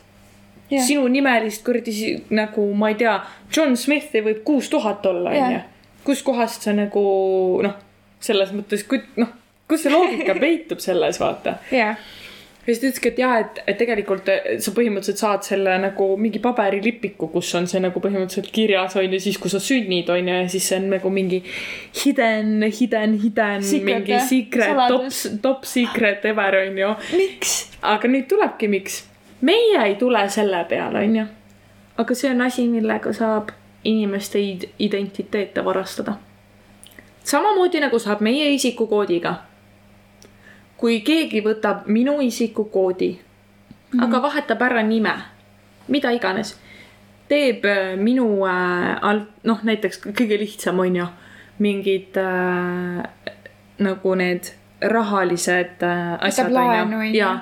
Jah. sinu nimelist kuradi nagu ma ei tea, John Smithi võib kuus tuhat olla, Jah. onju. kuskohast sa nagu noh, selles mõttes, noh, kus see loogika peitub selles, vaata. jah, ja siis ta ütleski, et jaa, et, et tegelikult eh, sa põhimõtteliselt saad selle nagu mingi paberilipiku, kus on see nagu põhimõtteliselt kirjas on ju siis, kui sa sünnid on ju ja siis see on nagu mingi hidden, hidden, hidden, mingi jah? secret, top top secret ever on ju miks? aga nüüd tulebki, miks. meie ei tule selle peale, onju. aga see on asi, millega saab inimeste id- identiteete varastada. samamoodi nagu saab meie isikukoodiga. Kui keegi võtab minu isikukoodi mm, aga vahetab ära nime, mida iganes, teeb äh, minu äh, alt, noh näiteks kõige lihtsam on ju, mingid äh, nagu need rahalised äh, asjad laenu, on on ju. ja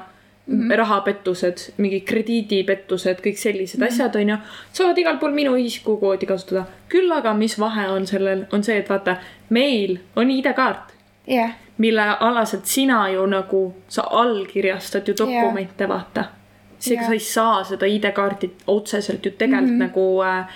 mm -hmm. rahapettused, mingid krediidipettused, kõik sellised mm -hmm. asjad on ju, saavad igal pool minu isikukoodi kasutada. küll aga, mis vahe on sellel, on see, et vaata, meil on ID-kaart, jah, mille alaselt sina ju nagu, sa allkirjastad ju dokumente yeah., vaata. seega Jaa. sa ei saa seda ID-kaarti otseselt ju tegelikult mm -hmm. nagu äh,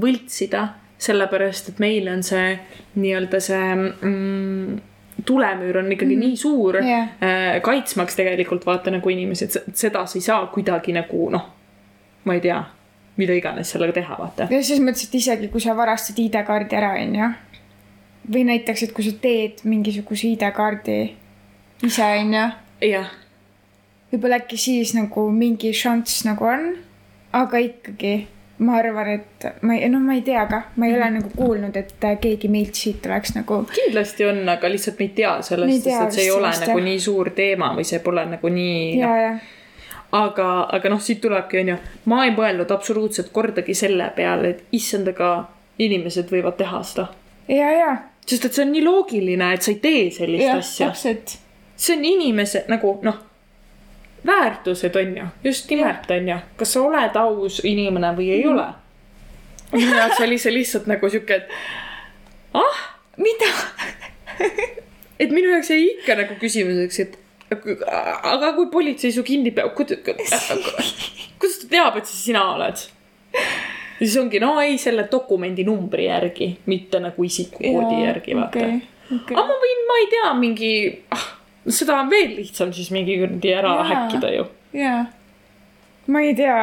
võltsida, sellepärast et meil on see nii-öelda see mm, tulemüür on ikkagi mm -hmm. nii suur Jaa. äh, kaitsmaks tegelikult vaata nagu inimesi, et se- seda sa ei saa kuidagi nagu noh, ma ei tea, mida iganes sellega teha, vaata. ja selles mõttes, et isegi kui sa varastad ID-kaardi ära, onju. Või näiteks, et kui sa teed mingisuguse ID-kaardi ise, onju. jah, võib-olla äkki siis nagu mingi šanss nagu on, aga ikkagi ma arvan, et ma ei, no ma ei tea ka, ma ei ole Mhm. nagu kuulnud, et keegi meilt siit oleks nagu kindlasti on, aga lihtsalt me ei tea sellest, sest et see ei ole sellest, nagu jah. nii suur teema või see pole nagu nii ja, noh, ja aga, aga noh, siit tulebki, onju, ma ei mõelnud absoluutselt kordagi selle peale, et issand, aga inimesed võivad teha seda. ja, ja, sest et see on nii loogiline, et sa ei tee sellist jah, asja. täpselt. see on inimese nagu noh, väärtused on ju, just nimelt on ju, kas sa oled aus inimene või ei ole. minu jaoks oli see lihtsalt nagu sihuke, et ah, mida? et minu jaoks jäi ikka nagu küsimuseks, et aga kui politsei su kinni peab, kuidas ta teab, et see sina oled? Ja siis ongi, no ei, selle dokumendi numbri järgi, mitte nagu isikukoodi järgi, vaata okay.. okay. aga ma võin, ma ei tea, mingi ah,, seda on veel lihtsam siis mingi kuradi ära Jaa. häkkida ju. jaa. ma ei tea,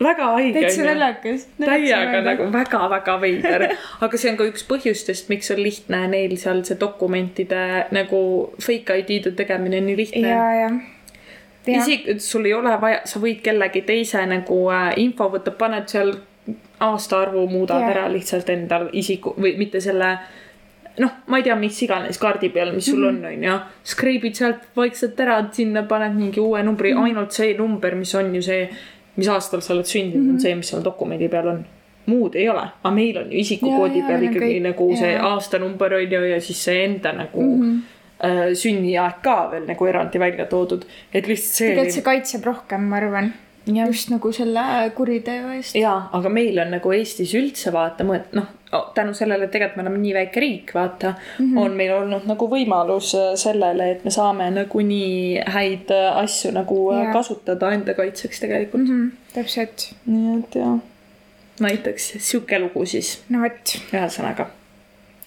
väga haige täitsa. naljakas. täiega nagu väga-väga veider, aga see on ka üks põhjustest, miks on lihtne neil seal see dokumentide nagu fake ID-de tegemine nii lihtne ja, ja. ja, isik, sul ei ole vaja, sa võid kellegi teise nagu äh, info võtta, paned seal aastaarvu, muudad yeah. ära lihtsalt endal isiku või mitte selle noh, ma ei tea, mis iganes kaardi peal, mis sul mm -hmm. on, onju. skriibid sealt vaikselt ära, sinna paned mingi uue numbri mm, -hmm. ainult see number, mis on ju see, mis aastal sa oled sündinud mm, -hmm. on see, mis seal dokumendi peal on. muud ei ole, aga meil on ju isikukoodi jaa, peal on ikkagi kõik- nagu see jaa. aastanumber on ju ja siis see enda nagu mm -hmm. sünniaeg ka veel nagu eraldi välja toodud, et lihtsalt see tegelikult see kaitseb rohkem, ma arvan. Just nagu selle kuriteo eest. jaa, aga meil on nagu Eestis üldse vaata, noh, tänu sellele, et tegelikult me oleme nii väike riik, vaata mm, -hmm. on meil olnud nagu võimalus äh, sellele, et me saame nagu nii häid äh, asju nagu Jaa. yeah. kasutada enda kaitseks tegelikult mm. Mhm, täpselt, -hmm. nii et jaa, näiteks sihuke lugu siis, no vot, ühesõnaga.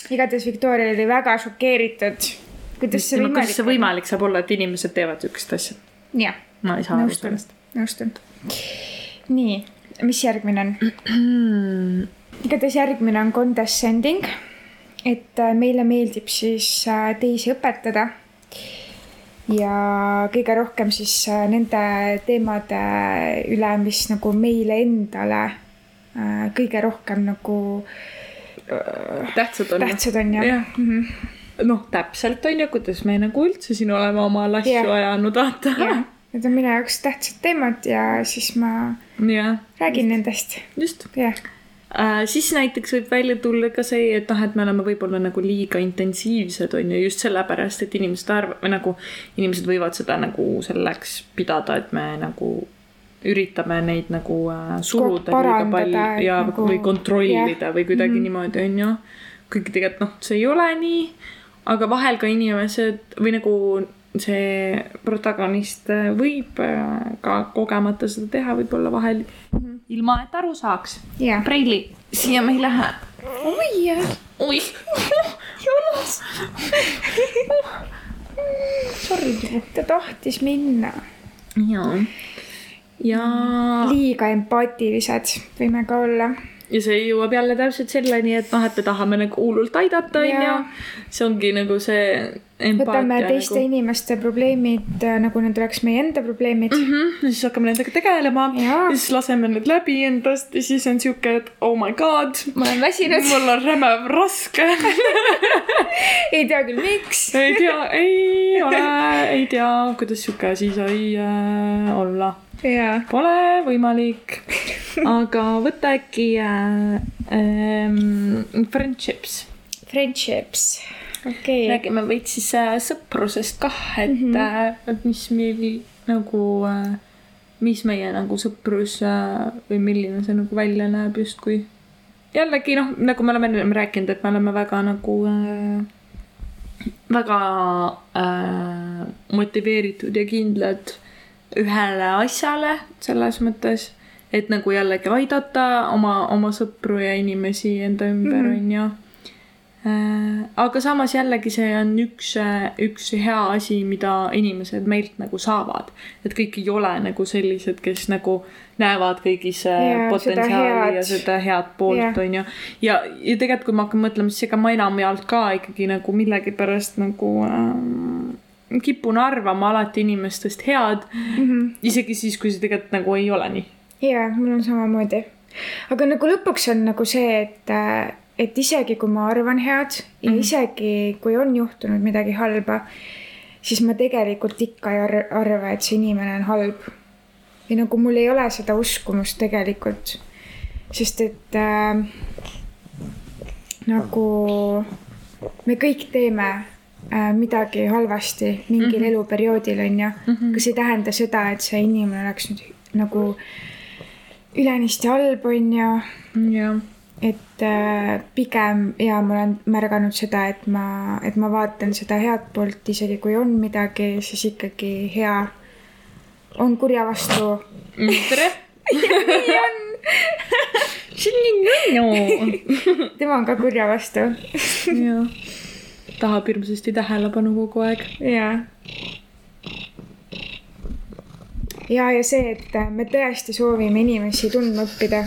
igatahes Victoria oli väga šokeeritud. kuidas see kuidas võimalik see võimalik saab olla, et inimesed teevad siukest asja? jah, ma ei saa aru sellest., nõustun. nii, mis järgmine on? igatahes järgmine on condescending. et äh, meile meeldib siis äh, teisi õpetada. ja kõige rohkem siis äh, nende teemade üle, mis nagu meile endale kõige rohkem nagu tähtsad on. tähtsad on ja Jah. mm. -hmm. noh, täpselt on ju, kuidas me nagu üldse siin oleme oma asju Jah. ajanud, vaata. jah, need on minu jaoks tähtsad teemad ja siis ma jah, räägin nendest, just jah. äh,. siis näiteks võib välja tulla ka see, et noh, et me oleme võib-olla nagu liiga intensiivsed on ju just sellepärast, et inimesed arv-, või nagu inimesed võivad seda nagu selleks pidada, et me nagu üritame neid nagu äh, suruda liiga palju ja nagu- või kontrollida jah. või kuidagi mm niimoodi on ju. kuigi tegelikult noh, see ei ole nii, aga vahel ka inimesed või nagu see protagonist äh, võib äh, ka kogemata seda teha, võib-olla vahel ilma, et aru saaks. jah. preili, siia me ei lähe. oi jah. oih, jonas. sorry. ta tahtis minna. jaa. ja, liiga empaatilised võime ka olla. ja see jõuab jälle täpselt selleni, et noh, et me tahame nagu hullult aidata, onju see ongi nagu see võtame teiste nagu. inimeste probleemid äh, nagu need oleks meie enda probleemid mm. mm. -hmm. ja siis hakkame nendega tegelema Jaa. ja siis laseme need läbi endast ja siis on siuke, et oh my god, ma olen väsinud, mul on räme raske. ei tea küll, miks. ei tea, ei ole, ei tea, kuidas siuke asi sai äh, olla. jaa. Pole võimalik. aga võta äkki äh, ähm, friendships. Friendships, okay.. räägime veits siis äh, sõprusest kah, et mm. -hmm. et mis meil nagu äh,, mis meie nagu sõprus või milline see nagu välja näeb justkui. jällegi noh, nagu me oleme ennem rääkinud, et me oleme väga nagu äh, väga äh, motiveeritud ja kindlad ühele asjale selles mõttes, et nagu jällegi aidata oma, oma sõpru ja inimesi enda ümber Mhm. ju. aga samas jällegi see on üks, üks hea asi, mida inimesed meilt nagu saavad. et kõik ei ole nagu sellised, kes nagu näevad kõigis yeah, seda potentsiaali ja seda head poolt Jah. on ju. ja, ja tegelikult, kui ma hakkan mõtlema, siis ega ma enamjaolt ka ikkagi nagu millegipärast nagu ähm, kipun arvama alati inimestest head, mm. -hmm. isegi siis, kui see tegelikult nagu ei ole nii. jaa, mul on samamoodi. aga nagu lõpuks on nagu see, et, et isegi kui ma arvan head ja mm. -hmm. isegi kui on juhtunud midagi halba, siis ma tegelikult ikka ei ar arva, et see inimene on halb. või nagu mul ei ole seda uskumust tegelikult. sest et äh, nagu me kõik teeme äh, midagi halvasti mingil mm -hmm. eluperioodil, on ju mm. -hmm. aga see ei tähenda seda, et see inimene oleks nüüd nagu ülenisti halb, on ju. jah et äh, pigem ja ma olen märganud seda, et ma, et ma vaatan seda head poolt, isegi kui on midagi, siis ikkagi hea on kurja vastu. tere nii on see on nii nunnu. tema on ka kurja vastu. jah, tahab hirmsasti tähelepanu kogu aeg. jaa. ja, ja see, et me tõesti soovime inimesi tundma õppida.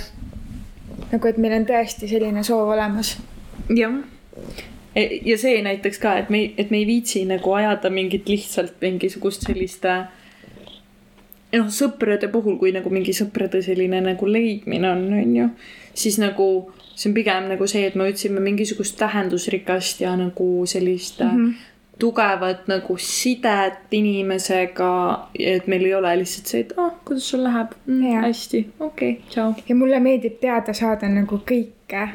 Nagu, et meil on tõesti selline soov olemas. jah e, ja see näiteks ka, et me, et me ei viitsi nagu ajada mingit lihtsalt mingisugust sellist äh, noh, sõprade puhul, kui nagu mingi sõprade selline nagu leidmine on, on ju, siis nagu see on pigem nagu see, et me otsime mingisugust tähendusrikast ja nagu sellist mm -hmm. Tugevat nagu sidet inimesega, et meil ei ole lihtsalt see, et ah kuidas sul läheb mm,, hästi, okei okay,, tšau. ja mulle meeldib teada saada nagu kõike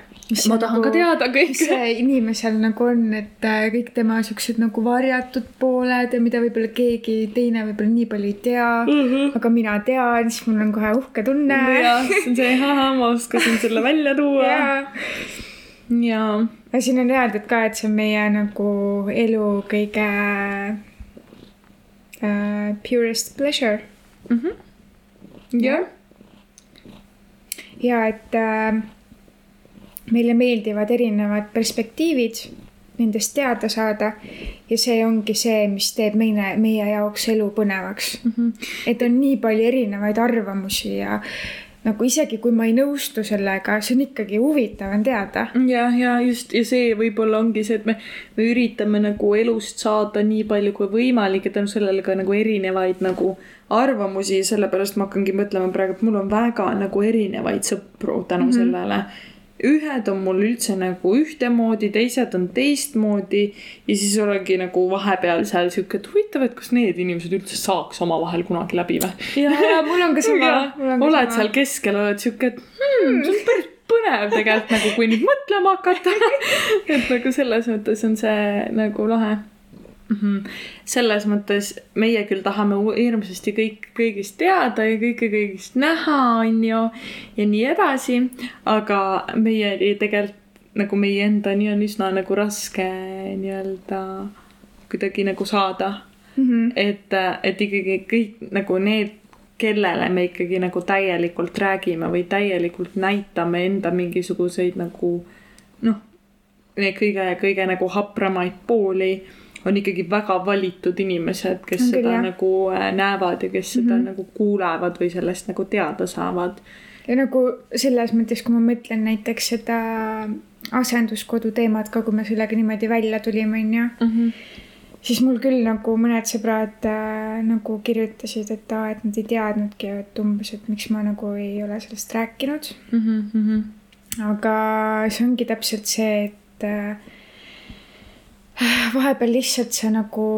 ma tahan nagu, ka teada kõike. mis inimesel nagu on, et äh, kõik tema siuksed nagu varjatud pooled ja mida võib-olla keegi teine võib-olla nii palju ei tea mm. -hmm. aga mina tean, siis mul on kohe uhke tunne. jah, see on see, ma oskasin selle välja tuua. ja. ja siin on öeldud ka, et see on meie nagu elu kõige uh, purest pleasure mm. -hmm. jah. ja et uh, meile meeldivad erinevad perspektiivid, nendest teada saada ja see ongi see, mis teeb meie, meie jaoks elu põnevaks mm. -hmm. et on nii palju erinevaid arvamusi ja nagu isegi kui ma ei nõustu sellega, see on ikkagi huvitav on teada. ja, ja just ja see võib-olla ongi see, et me, me üritame nagu elust saada nii palju kui võimalik ja tänu sellele ka nagu erinevaid nagu arvamusi, sellepärast ma hakkangi mõtlema praegu, et mul on väga nagu erinevaid sõpru tänu mm -hmm. sellele ühed on mul üldse nagu ühtemoodi, teised on teistmoodi ja siis olengi nagu vahepeal seal sihuke, et huvitav, et kas need inimesed üldse saaks omavahel kunagi läbi või? ja, ja mul on ka sama. oled sama. seal keskel, oled sihuke, et hmm, see on päris põnev tegelikult nagu, kui nüüd mõtlema hakata et nagu selles mõttes on see nagu lahe mm. -hmm. selles mõttes meie küll tahame hirmsasti kõik kõigist teada ja kõike kõigist näha, on ju, ja nii edasi, aga meie tegelikult nagu meie endani on üsna nagu raske nii-öelda kuidagi nagu saada mm. -hmm. et, et ikkagi kõik nagu need, kellele me ikkagi nagu täielikult räägime või täielikult näitame enda mingisuguseid nagu noh, neid kõige, kõige nagu hapramaid pooli on ikkagi väga valitud inimesed, kes on seda küll, nagu äh, näevad ja kes mm -hmm. seda mhm. nagu kuulevad või sellest nagu teada saavad. ja nagu selles mõttes, kui ma mõtlen näiteks seda asenduskodu teemat ka, kui me sellega niimoodi välja tulime, onju. -hmm siis mul küll nagu mõned sõbrad äh, nagu kirjutasid, et aa, et nad ei teadnudki, et umbes, et miks ma nagu ei ole sellest rääkinud mm. -hmm. aga see ongi täpselt see, et äh, vahepeal lihtsalt sa nagu,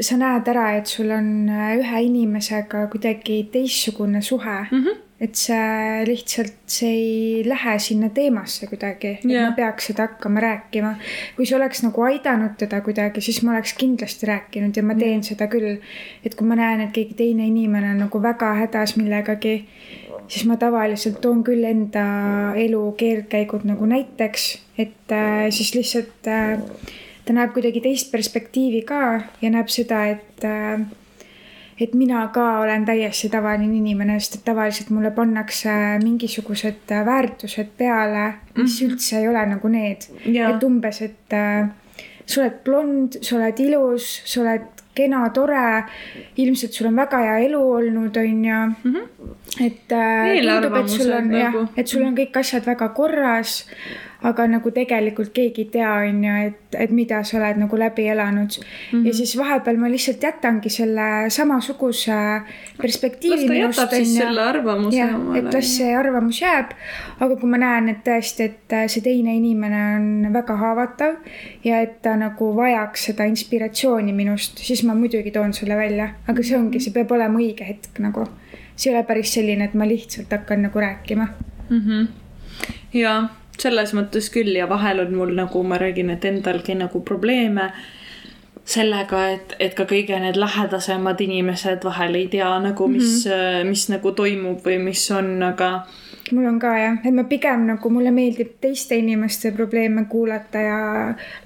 sa näed ära, et sul on ühe inimesega kuidagi teistsugune suhe mm. -hmm. et see lihtsalt, see ei lähe sinna teemasse kuidagi yeah., et ma peaks seda hakkama rääkima. kui see oleks nagu aidanud teda kuidagi, siis ma oleks kindlasti rääkinud ja ma teen yeah. seda küll. et kui ma näen, et keegi teine inimene on nagu väga hädas millegagi, siis ma tavaliselt toon küll enda elu keerdkäigud nagu näiteks, et äh, siis lihtsalt äh, ta näeb kuidagi teist perspektiivi ka ja näeb seda, et äh, et mina ka olen täiesti tavaline inimene, sest et tavaliselt mulle pannakse mingisugused väärtused peale, mis mm -hmm. üldse ei ole nagu need. et umbes, et äh, sa oled blond, sa oled ilus, sa oled kena, tore. ilmselt sul on väga hea elu olnud, on ju. -hmm. Et äh, tundub, et sul on jah, nagu. et sul on kõik asjad väga korras aga nagu tegelikult keegi ei tea, on ju, et, et mida sa oled nagu läbi elanud mm. -hmm. ja siis vahepeal ma lihtsalt jätangi selle samasuguse perspektiivi. las ta jätab siis selle arvamuse jah, et las see arvamus jääb. aga kui ma näen, et tõesti, et see teine inimene on väga haavatav ja et ta nagu vajaks seda inspiratsiooni minust, siis ma muidugi toon selle välja, aga see ongi, see peab olema õige hetk nagu. See ei ole päris selline, et ma lihtsalt hakkan nagu rääkima mm. -hmm. ja selles mõttes küll ja vahel on mul nagu ma räägin, et endalgi nagu probleeme sellega, et, et ka kõige need lähedasemad inimesed vahel ei tea nagu, mis mm, -hmm. mis nagu toimub või mis on, aga mul on ka jah, et ma pigem nagu mulle meeldib teiste inimeste probleeme kuulata ja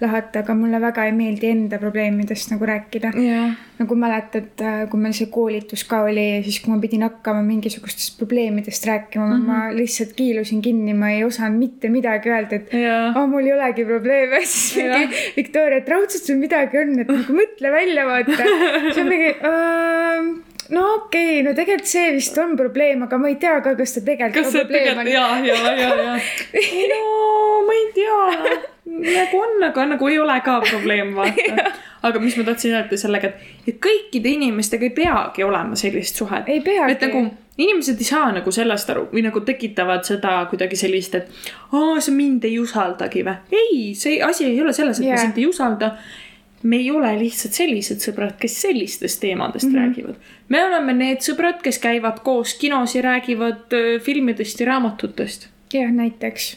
lahata, aga mulle väga ei meeldi enda probleemidest nagu rääkida yeah.. nagu mäletad, äh, kui meil see koolitus ka oli siis, kui ma pidin hakkama mingisugustest probleemidest rääkima mm, -hmm. ma lihtsalt kiilusin kinni, ma ei osanud mitte midagi öelda, et yeah. oh, mul ei olegi probleeme, siis mingi yeah. Viktoria, et raudselt sul midagi on, et nagu mõtle välja, vaata. siis on mingi uh, no okei okay,, no tegelikult see vist on probleem, aga ma ei tea ka, kas ta tegelikult kas on probleem. ja, ja, ja, ja. no ma ei tea, nagu on, aga nagu ei ole ka probleem, vaata aga mis ma tahtsin öelda sellega, et, et kõikide inimestega ei peagi olema sellist suhet. ei peagi. et nagu inimesed ei saa nagu sellest aru või nagu tekitavad seda kuidagi sellist, et aa, sa mind ei usaldagi või. ei, see asi ei ole selles, et yeah. ma sind ei usalda me ei ole lihtsalt sellised sõbrad, kes sellistest teemadest mm -hmm. räägivad. me oleme need sõbrad, kes käivad koos kinos ja räägivad filmidest ja raamatutest. jah, näiteks.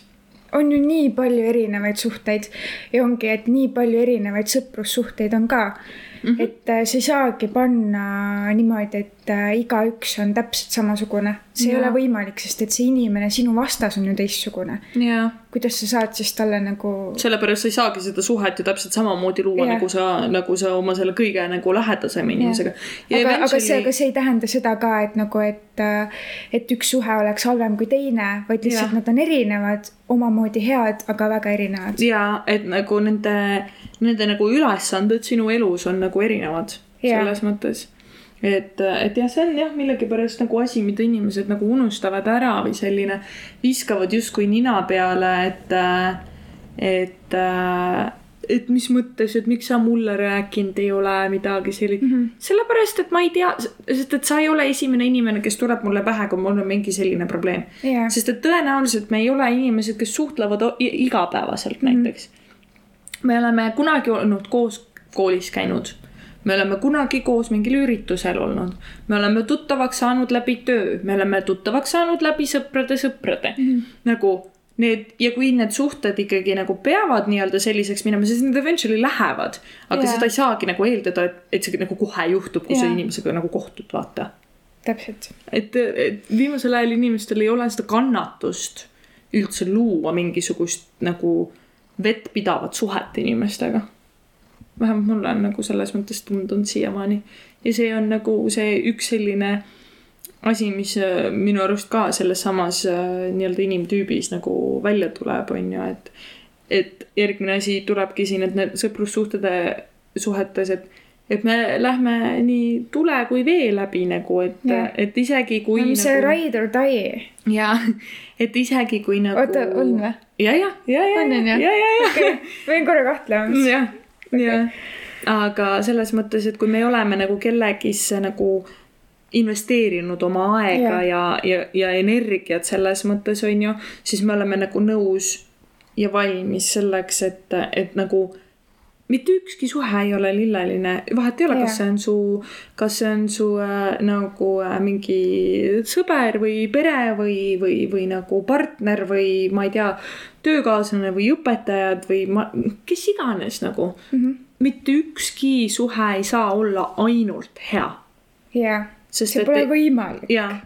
on ju nii palju erinevaid suhteid ja ongi, et nii palju erinevaid sõprussuhteid on ka mm. -hmm. et äh, sa ei saagi panna niimoodi, et äh, igaüks on täpselt samasugune. see ja. ei ole võimalik, sest et see inimene sinu vastas on ju teistsugune. kuidas sa saad siis talle nagu. sellepärast sa ei saagi seda suhet ju täpselt samamoodi luua, nagu sa, nagu sa oma selle kõige nagu lähedasema inimesega. aga eventually..., aga see, aga see ei tähenda seda ka, et nagu, et, äh, et üks suhe oleks halvem kui teine, vaid lihtsalt ja. nad on erinevad, omamoodi head, aga väga erinevad. ja, et nagu nende, nende nagu ülesanded sinu elus on nagu erinevad yeah. selles mõttes et, et jah, see on jah, millegipärast nagu asi, mida inimesed nagu unustavad ära või selline, viskavad justkui nina peale, et, et, et mis mõttes, et miks sa mulle rääkinud ei ole midagi sellist mm. -hmm. sellepärast, et ma ei tea, sest et sa ei ole esimene inimene, kes tuleb mulle pähe, kui mul on mingi selline probleem yeah.. sest et tõenäoliselt me ei ole inimesed, kes suhtlevad igapäevaselt mm -hmm. näiteks. me oleme kunagi olnud koos koolis käinud me oleme kunagi koos mingil üritusel olnud, me oleme tuttavaks saanud läbi töö, me oleme tuttavaks saanud läbi sõprade sõprade mm. -hmm. nagu need ja kui need suhted ikkagi nagu peavad nii-öelda selliseks minema, siis need eventually lähevad. aga yeah. seda ei saagi nagu eeldada, et, et see nagu kohe juhtub, kui yeah. sa inimesega nagu kohtud, vaata. täpselt. et, et viimasel ajal inimestel ei ole seda kannatust üldse luua mingisugust nagu vettpidavat suhet inimestega vähemalt mulle on nagu selles mõttes tundunud siiamaani. ja see on nagu see üks selline asi, mis äh, minu arust ka selles samas äh, nii-öelda inimtüübis nagu välja tuleb, on ju, et et järgmine asi tulebki siin, et need sõprussuhtede suhetes, et et me lähme nii tule kui vee läbi nagu, et, et isegi kui no,. see nagu... ride or die. jaa, et isegi kui nagu. oota, on või? ja, ja, ja, ja, ja, ja, ja, ja. okei, võin korra kahtlema. jah jah, aga selles mõttes, et kui me oleme nagu kellegisse nagu investeerinud oma aega ja, ja, ja, ja energiat selles mõttes on ju, siis me oleme nagu nõus ja valmis selleks, et, et nagu mitte ükski suhe ei ole lilleline, vahet ei ole, kas see on su, kas see on su äh, nagu äh, mingi sõber või pere või, või, või nagu partner või ma ei tea, töökaaslane või õpetajad või ma, kes iganes nagu mm. -hmm. mitte ükski suhe ei saa olla ainult hea. jah, see pole et, võimalik. jah,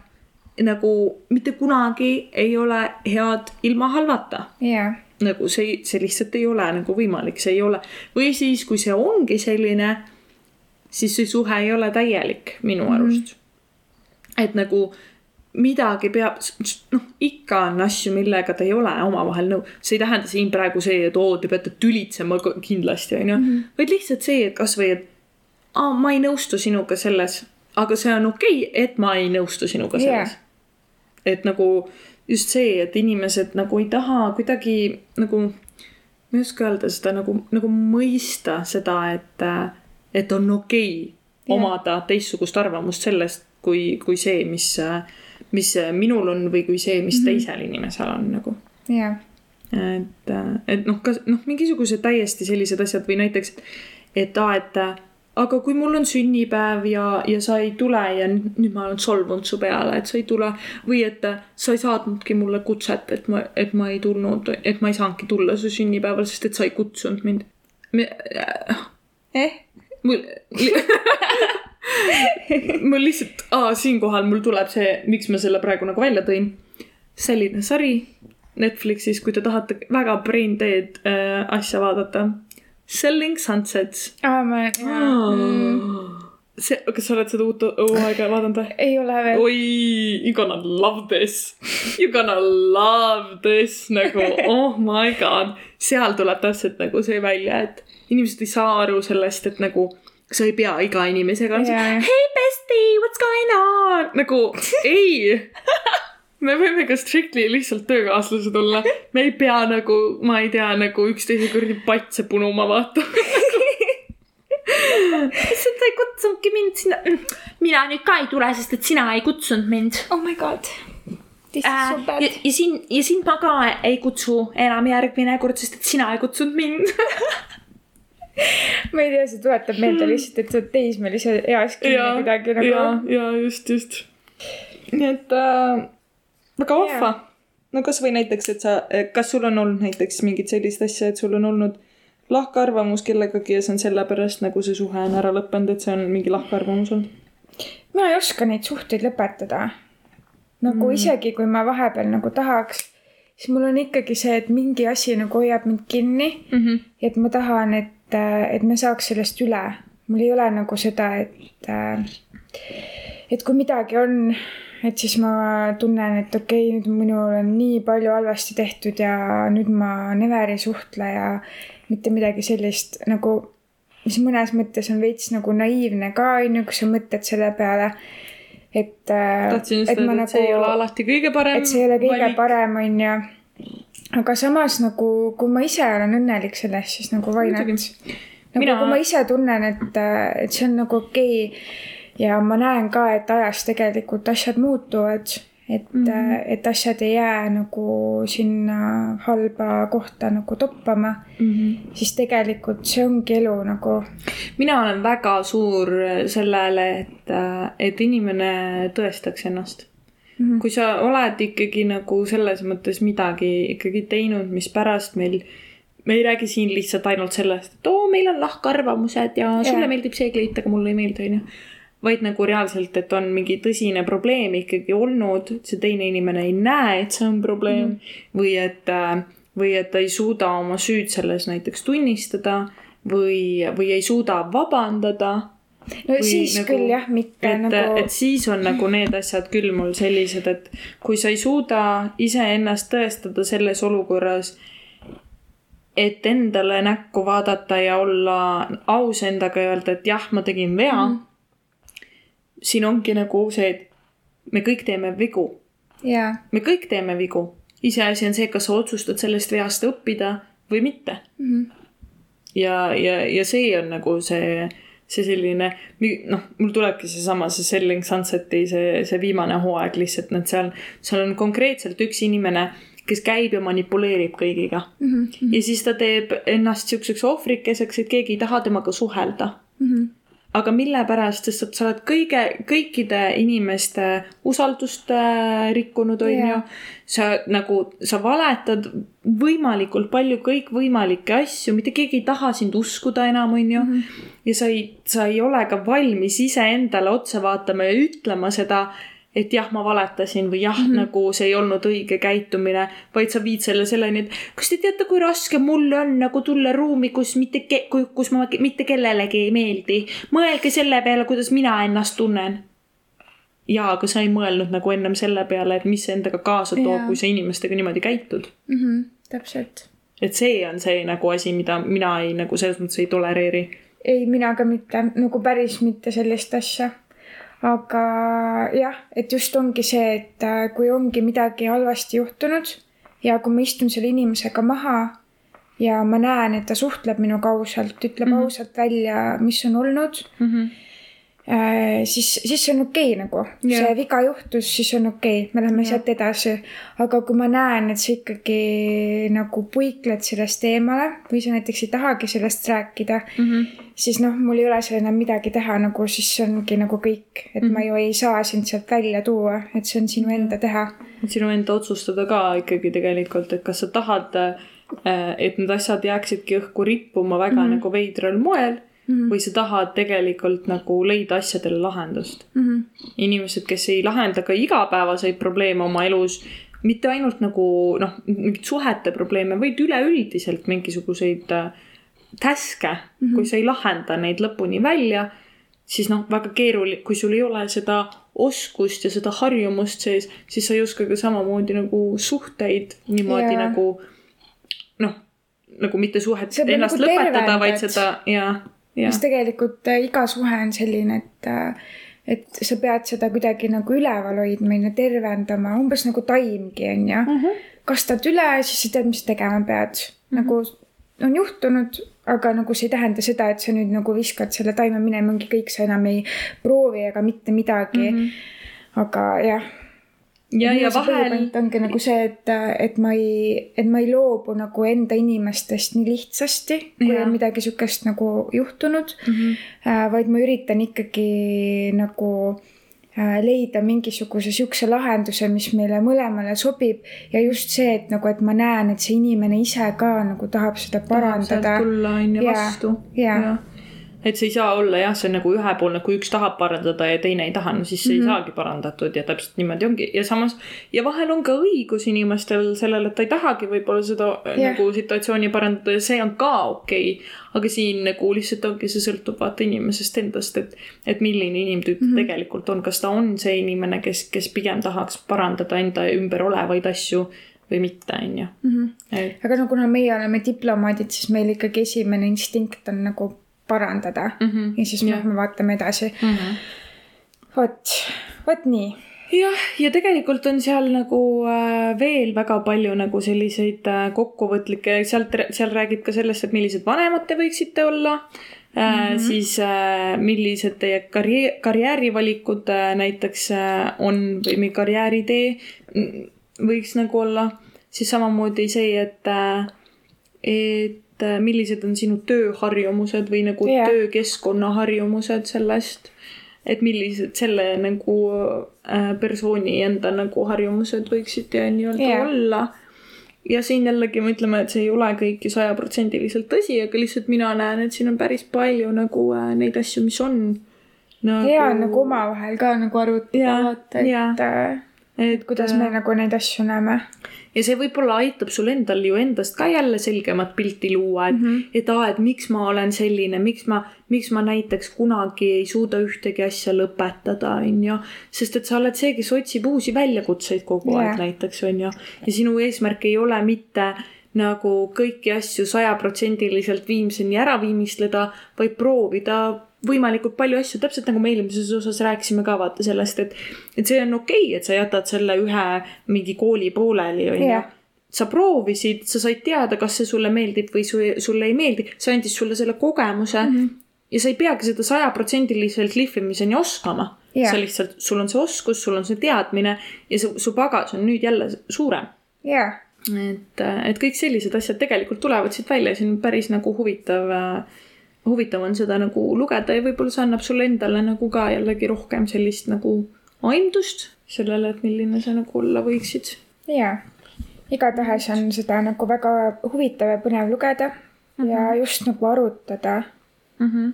nagu mitte kunagi ei ole head ilma halvata. jah nagu see, see lihtsalt ei ole nagu võimalik, see ei ole. või siis, kui see ongi selline, siis see suhe ei ole täielik minu mm -hmm. arust. et nagu midagi peab, noh, ikka on asju, millega te ei ole omavahel nõus. see ei tähenda siin praegu see, et oo, te peate tülitsema kindlasti, onju. Mhm. vaid lihtsalt see, et kasvõi, et aa, ma ei nõustu sinuga selles, aga see on okei okay,, et ma ei nõustu sinuga selles yeah. et nagu just see, et inimesed nagu ei taha kuidagi nagu, ma ei oska öelda seda nagu, nagu mõista seda, et, et on okei Jah. omada teistsugust arvamust sellest, kui, kui see, mis, mis minul on või kui see, mis Mhm. teisel inimesel on nagu jaa, et, et noh, kas noh, mingisugused täiesti sellised asjad või näiteks, et aa, et aga kui mul on sünnipäev ja, ja sa ei tule ja nüüd nüüd ma olen solvunud su peale, et sa ei tule või et sa ei saatnudki mulle kutset, et ma, et ma ei tulnud, et ma ei saanudki tulla su sünnipäeval, sest et sa ei kutsunud mind. eh, mul, mul lihtsalt, siinkohal mul tuleb see, miks ma selle praegu nagu välja tõin. selline sari Netflixis, kui te tahate väga brain dead äh, asja vaadata. Selling Sunsets. aa ma, mm, see, kas sa oled seda uut hooaega vaadanud või? ei ole veel. oi, you gonna love this. You gonna love this nagu oh my god. seal tuleb täpselt nagu see välja, et inimesed ei saa aru sellest, et nagu sa ei pea iga inimesega Jaa, yeah. hei bestie, what's going on, nagu ei. Me võime ka strictly lihtsalt töökaaslased olla, me ei pea nagu, ma ei tea, nagu üksteise kuradi patse punuma vaatama. lihtsalt sa ei kutsunudki mind sinna. mina nüüd ka ei tule, sest et sina ei kutsunud mind oh my god. This is äh,. so ja, bad. ja sind, ja sind ma ka ei kutsu enam järgmine kord, sest et sina ei kutsunud mind. ma ei tea, see tuletab meelde lihtsalt, et sa oled teismelise eas kinni kuidagi nagu ja, ja just, just. nii et äh, väga vahva Jaa. no kasvõi näiteks, et sa, kas sul on olnud näiteks mingit sellist asja, et sul on olnud lahkarvamus kellegagi ja see on sellepärast nagu see suhe on ära lõppenud, et see on mingi lahkarvamus olnud? mina ei oska neid suhteid lõpetada. nagu mm. isegi kui ma vahepeal nagu tahaks, siis mul on ikkagi see, et mingi asi nagu hoiab mind kinni Mm -hmm. et ma tahan, et, et me saaks sellest üle. mul ei ole nagu seda, et, et kui midagi on, et siis ma tunnen, et okei okay,, nüüd minul on nii palju halvasti tehtud ja nüüd ma never ei suhtle ja mitte midagi sellist nagu, mis mõnes mõttes on veits nagu naiivne ka, on ju, kui sa mõtled selle peale, et. tahtsin just öelda, et see ei ole alati kõige parem. et see ei ole kõige. parem, on ju. aga samas nagu, kui ma ise olen õnnelik selles, siis nagu why not nagu Mina- Mina... kui ma ise tunnen, et, et see on nagu okei okay, ja ma näen ka, et ajas tegelikult asjad muutuvad, et mm, -hmm. et asjad ei jää nagu sinna halba kohta nagu toppama, siis tegelikult see ongi elu nagu. mina olen väga suur sellele, et, et inimene tõestaks ennast mm. -hmm. kui sa oled ikkagi nagu selles mõttes midagi ikkagi teinud, mis pärast meil, me ei räägi siin lihtsalt ainult sellest, et oo, meil on lahkarvamused ja sulle Jaa. meeldib see kleit, aga mulle ei meeldi, onju. Vaid nagu reaalselt, et on mingi tõsine probleem ikkagi olnud, see teine inimene ei näe, et see on probleem mm -hmm. või et, või et ta ei suuda oma süüd selles näiteks tunnistada või, või ei suuda vabandada no Või siis nagu- küll jah, mitte et nagu nagu..., et siis on nagu need asjad küll mul sellised, et kui sa ei suuda iseennast tõestada selles olukorras, et endale näkku vaadata ja olla aus endaga ja öelda, et jah, ma tegin vea mm. -hmm. Siin ongi nagu see, et me kõik teeme vigu, jaa, me kõik teeme vigu. iseasi on see, kas sa otsustad sellest veast õppida või mitte ja, ja, ja see on nagu see, see selline, noh, mul tulebki seesama, see Selling Sunseti see, see viimane hooaeg lihtsalt, et seal, seal on konkreetselt üks inimene, kes käib ja manipuleerib kõigiga mm. -hmm. ja siis ta teeb ennast siukseks ohvrikeseks, et keegi ei taha temaga suhelda mm. -hmm. Aga mille pärast, sest sa oled kõige, kõikide inimeste usaldust äh, rikkunud, onju Jaa. sa nagu, sa valetad võimalikult palju kõikvõimalikke asju, mitte keegi ei taha sind uskuda enam, onju. ja sa ei, sa ei ole ka valmis iseendale otsa vaatama ja ütlema seda, et jah, ma valetasin või jah mm, -hmm. nagu see ei olnud õige käitumine, vaid sa viid selle selleni, et kas te teate, kui raske mul on nagu tulla ruumi, kus mitte, kus ma mitte kellelegi ei meeldi. mõelge selle peale, kuidas mina ennast tunnen jaa, aga sa ei mõelnud nagu ennem selle peale, et mis see endaga kaasa toob Jaa. kui sa inimestega niimoodi käitud. mm -hmm, täpselt. et see on see nagu asi, mida mina ei nagu selles mõttes ei tolereeri. ei, mina ka mitte, nagu päris mitte sellist asja. Aga jah, et just ongi see, et äh, kui ongi midagi halvasti juhtunud ja kui ma istun selle inimesega maha ja ma näen, et ta suhtleb minuga ausalt, ütleb mm -hmm. ausalt välja, mis on olnud mm. -hmm. Äh, siis, siis see on okei okay, nagu yeah., see viga juhtus, siis on okei okay., me läheme Jah. sealt edasi. aga kui ma näen, et sa ikkagi nagu puikled sellest eemale või sa näiteks ei tahagi sellest rääkida mm, Mhm. -hmm. siis noh, mul ei ole seal enam midagi teha nagu, siis ongi nagu kõik, et mm -hmm. ma ju ei saa sind sealt välja tuua, et see on sinu enda teha. sinu enda otsustada ka ikkagi tegelikult, et kas sa tahad, et need asjad jääksidki õhku rippuma väga mm -hmm. nagu veidral moel mm -hmm. või sa tahad tegelikult nagu leida asjadele lahendust Mm -hmm. inimesed, kes ei lahenda ka igapäevaseid probleeme oma elus, mitte ainult nagu noh, mingit suhete probleeme, vaid üleüldiselt mingisuguseid äh, task'e mm, -hmm. kui sa ei lahenda neid lõpuni välja, siis noh, väga keeruline, kui sul ei ole seda oskust ja seda harjumust sees, siis sa ei oska ka samamoodi nagu suhteid niimoodi yeah. nagu noh, nagu mitte suhet ennast nagu lõpetada, vaid seda ja, sest tegelikult äh, iga suhe on selline, et äh, et sa pead seda kuidagi nagu üleval hoidma ja tervendama, umbes nagu taimgi onju mm. Mhm. -hmm. kastad üle, siis sa tead, mis tegema pead mm. -hmm. nagu on juhtunud, aga nagu see ei tähenda seda, et sa nüüd nagu viskad selle taime minema, ongi kõik, sa enam ei proovi ega mitte midagi mm. -hmm. aga jah. ja, ja vahel ongi nagu see, et, et ma ei, et ma ei loobu nagu enda inimestest nii lihtsasti, kui Jaa. on midagi sihukest nagu juhtunud mm. -hmm. vaid ma üritan ikkagi nagu äh, leida mingisuguse sihukese lahenduse, mis meile mõlemale sobib ja just see, et nagu, et ma näen, et see inimene ise ka nagu tahab seda parandada. tulla on ju vastu. jaa. Et see ei saa olla jah, see on nagu ühepoolne, kui üks tahab parandada ja teine ei taha, no siis see mm -hmm. ei saagi parandatud ja täpselt niimoodi ongi ja samas ja vahel on ka õigus inimestel sellele, et ta ei tahagi võib-olla seda yeah. Jah. nagu situatsiooni parandada ja see on ka okei okay.. aga siin nagu lihtsalt ongi, see sõltub vaata inimesest endast, et, et milline inimtüüp mm -hmm. tegelikult on, kas ta on see inimene, kes, kes pigem tahaks parandada enda ümber olevaid asju või mitte, on ju. et aga no kuna meie oleme diplomaadid, siis meil ikkagi esimene instinkt on nagu parandada mm. Mhm. ja siis Jah. me, me vaatame edasi. mm. -hmm. vot, vot nii. jah, ja tegelikult on seal nagu äh, veel väga palju nagu selliseid äh, kokkuvõtlikke, sealt, seal räägib ka sellest, et millised vanemad te võiksite olla. Mm -hmm. siis millised teie karjäär, karjäärivalikud näiteks on või karjääritee mm, võiks nagu olla. siis samamoodi see, et äh,, et äh, millised on sinu tööharjumused või nagu yeah. töökeskkonna harjumused sellest, et millised selle nagu äh, persooni enda nagu harjumused võiksid ja nii-öelda yeah. olla. ja siin jällegi me ütleme, et see ei ole kõik ju sajaprotsendiliselt tõsi, aga lihtsalt mina näen, et siin on päris palju nagu äh, neid asju, mis on nagu.... hea on nagu omavahel ka nagu vaata, et jaa. Äh, et kuidas me nagu neid asju näeme. ja see võib-olla aitab sul endal ju endast ka jälle selgemat pilti luua, et mm, -hmm. et aa, et miks ma olen selline, miks ma, miks ma näiteks kunagi ei suuda ühtegi asja lõpetada, on ju. sest et sa oled see, kes otsib uusi väljakutseid kogu Jaa. aeg näiteks, on ju. ja sinu eesmärk ei ole mitte nagu kõiki asju sajaprotsendiliselt viimseni ära viimistleda, vaid proovida võimalikult palju asju, täpselt nagu me eelmises osas rääkisime ka vaata sellest, et, et see on okei okay,, et sa jätad selle ühe mingi kooli pooleli, onju Jah. sa proovisid, sa said teada, kas see sulle meeldib või su, sulle ei meeldi, see andis sulle selle kogemuse mm. -hmm. ja sa ei peagi seda sajaprotsendiliselt lihvimiseni oskama Jah. sa lihtsalt, sul on see oskus, sul on see teadmine ja su, su pagas on nüüd jälle suurem. jaa, et, et kõik sellised asjad tegelikult tulevad siit välja, see on päris nagu huvitav, huvitav on seda nagu lugeda ja võib-olla see annab sulle endale nagu ka jällegi rohkem sellist nagu aimdust sellele, et milline sa nagu olla võiksid. jaa. igatahes on seda nagu väga huvitav ja põnev lugeda mm -hmm. ja just nagu arutada. Mm -hmm.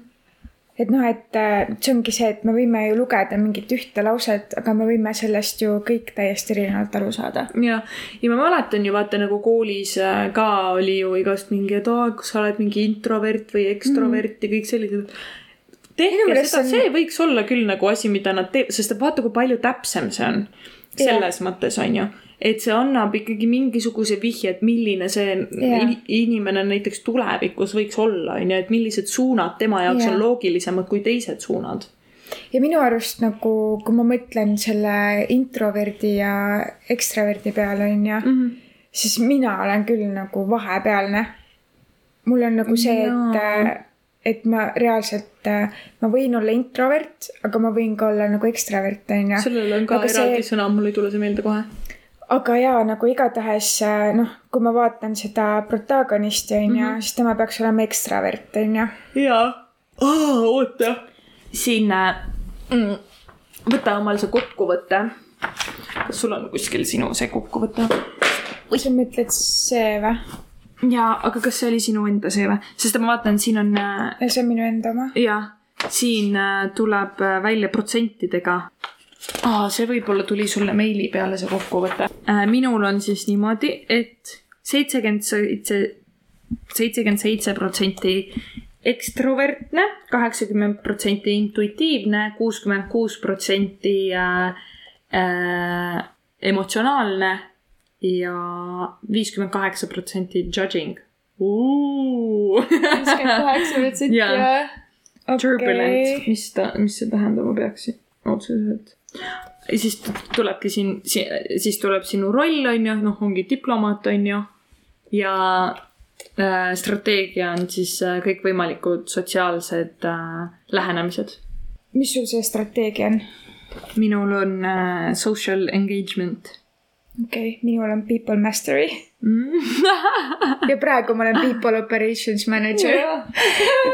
Et noh, et äh, see ongi see, et me võime ju lugeda mingit ühte lauset, aga me võime sellest ju kõik täiesti erinevalt aru saada. ja, ja ma mäletan ju vaata nagu koolis äh, ka oli ju igast mingi, et aa, kas sa oled mingi introvert või ekstrovert mm. ja kõik sellised. Tehke seda, on- see võiks olla küll nagu asi, mida nad teevad, sest vaata, kui palju täpsem see on. selles mõttes on ju, et see annab ikkagi mingisuguse vihje, et milline see in- inimene näiteks tulevikus võiks olla, on ju, et millised suunad tema jaoks Jaa. on loogilisemad kui teised suunad. ja minu arust nagu, kui ma mõtlen selle introverdi ja ekstraverdi peale, onju, Mhm. siis mina olen küll nagu vahepealne. mul on nagu see, et, et ma reaalselt, ma võin olla introvert, aga ma võin ka olla nagu ekstravert, onju. sellel on ka Aga see- eraldi sõna, mul ei tule see meelde kohe. Aga jaa, nagu igatahes noh, kui ma vaatan seda protagonisti, onju, Mhm. siis tema peaks olema ekstravert, onju. jaa. oota. siin äh, mm,, võta omal see kokkuvõte. kas sul on kuskil sinu see kokkuvõte? sa mõtled see või? jaa, aga kas see oli sinu enda see või? sest ma vaatan, siin on äh, see on minu enda oma. jah, siin äh, tuleb äh, välja protsentidega. aa, see võib-olla tuli sulle meili peale, see kokkuvõte äh,. minul on siis niimoodi, et seitsekümmend seitse, seitsekümmend seitse protsenti ekstrovertne, kaheksakümmend protsenti intuitiivne, kuuskümmend kuus protsenti äh, emotsionaalne ja viiskümmend kaheksa protsenti judging. kaheksa protsenti või? Turbulent, mis ta, mis see tähendama peaks otseselt? siis tulebki siin si,, siis tuleb sinu roll, on ju, noh, ongi diplomaat, on ju. ja äh, strateegia on siis äh, kõikvõimalikud sotsiaalsed äh, lähenemised. mis sul see strateegia on? minul on äh, social engagement okei okay,, minul on people mastery mm.. ja praegu ma olen people operations manager.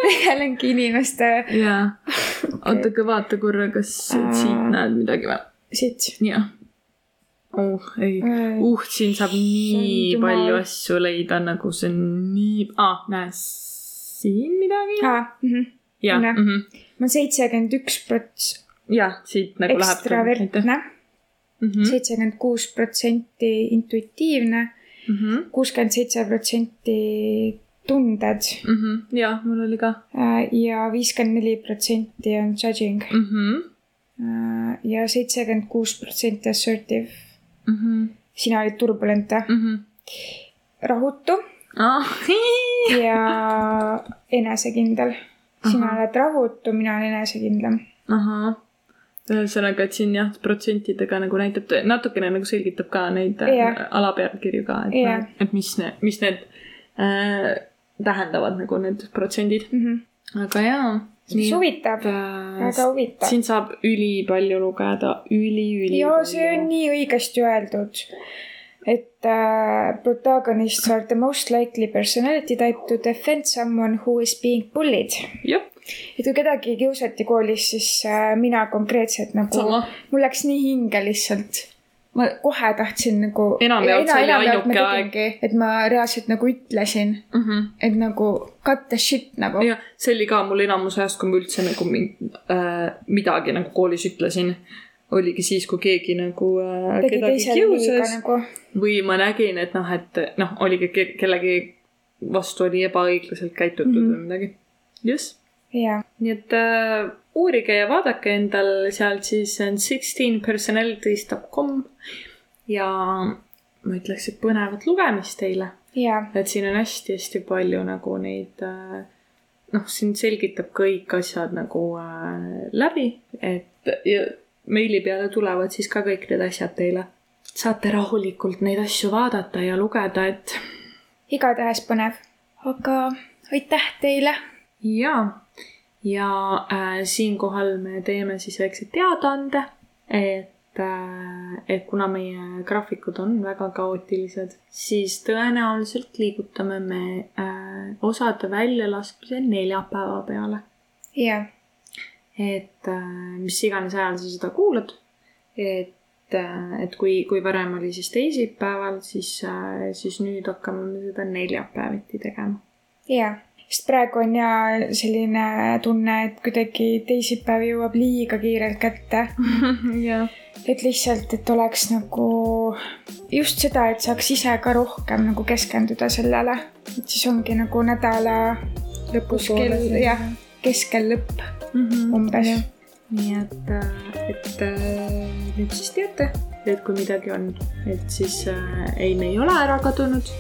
tegelengi inimeste jaa, oota, vaata korra, kas Äh. siit näed midagi või? siit. jah. oh ei Äh. uh, siin saab nii jumal. palju asju leida, nagu see on nii ah,, näe siin midagi. aa, jah näe. mm -hmm. ma olen seitsekümmend üks prots- jah, siit nagu läheb. ekstravertne, -hmm. Seitsekümmend kuus protsenti intuitiivne, -hmm. kuuskümmend seitse protsenti tunded Mm -hmm. jah, mul oli ka äh, ja viiskümmend neli protsenti on judging mm. -hmm. ja seitsekümmend kuus protsenti assertive. Mm -hmm. sina olid turbulent või? Mm -hmm. rahutu ah. ja enesekindel. sina Ahah. oled rahutu, mina olen enesekindlam. ahah. ühesõnaga, et siin jah, protsentidega nagu näitab, natukene nagu selgitab ka neid yeah. alapealkirju ka, et yeah., et mis need, mis need äh, tähendavad nagu need protsendid. mm. -hmm. aga jaa. mis huvitav, väga huvitav. siin saab ülipalju lugeda üli, üli. ja see on nii õigesti öeldud, et äh, protagonists are the most likely personality type to defend someone who is being bullied. jah, et kui kedagi kiusati koolis, siis äh, mina konkreetselt nagu mul läks nii hinge lihtsalt. ma kohe tahtsin nagu. Enamjaolt see oli ainuke aeg.. et ma reaalselt nagu ütlesin, mm -hmm. et nagu cut the shit nagu. ja see oli ka mul enamus ajast, kui ma üldse nagu äh, midagi nagu koolis ütlesin, oligi siis, kui keegi nagu äh, tegi kedagi kiusas nagu. või ma nägin, et noh, et noh, oligi ke- kellegi vastu oli ebaõiglaselt käitutud mm. -hmm. või midagi. just, nii et äh, uurige ja vaadake endal sealt siis on sixteenpersonalities.com ja ma ütleks, et põnevat lugemist teile jaa, et siin on hästi-hästi palju nagu neid äh, noh, siin selgitab kõik asjad nagu äh, läbi, et ja meili peale tulevad siis ka kõik need asjad teile. saate rahulikult neid asju vaadata ja lugeda, et igatahes põnev. aga aitäh teile. ja, ja äh, siinkohal me teeme siis väikse teadaande, et äh,, et kuna meie graafikud on väga kaootilised, siis tõenäoliselt liigutame me äh, osade väljalaskmise neljapäeva peale. jaa, et äh, mis iganes ajal sa seda kuulad, et äh,, et kui, kui varem oli siis teisipäeval, siis äh,, siis nüüd hakkame me seda neljapäeviti tegema. jaa, sest praegu on ja selline tunne, et kuidagi teisipäev jõuab liiga kiirelt kätte. jah. et lihtsalt, et oleks nagu just seda, et saaks ise ka rohkem nagu keskenduda sellele. et siis ongi nagu nädala lõpus kell, jah, keskel lõpp umbes. nii et, et äh, nüüd siis teate, et kui midagi on, et siis äh, ei, me ei ole ära kadunud.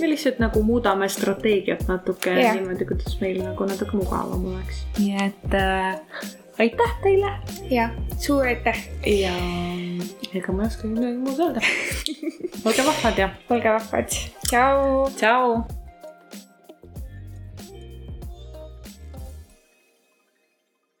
Me lihtsalt nagu muudame strateegiat natuke yeah. niimoodi, kuidas meil nagu natuke mugavam oleks. nii et äh, aitäh teile ja suur aitäh ja ega ma ei oskagi midagi muud öelda. olge vahvad ja olge vahvad, tšau. tšau.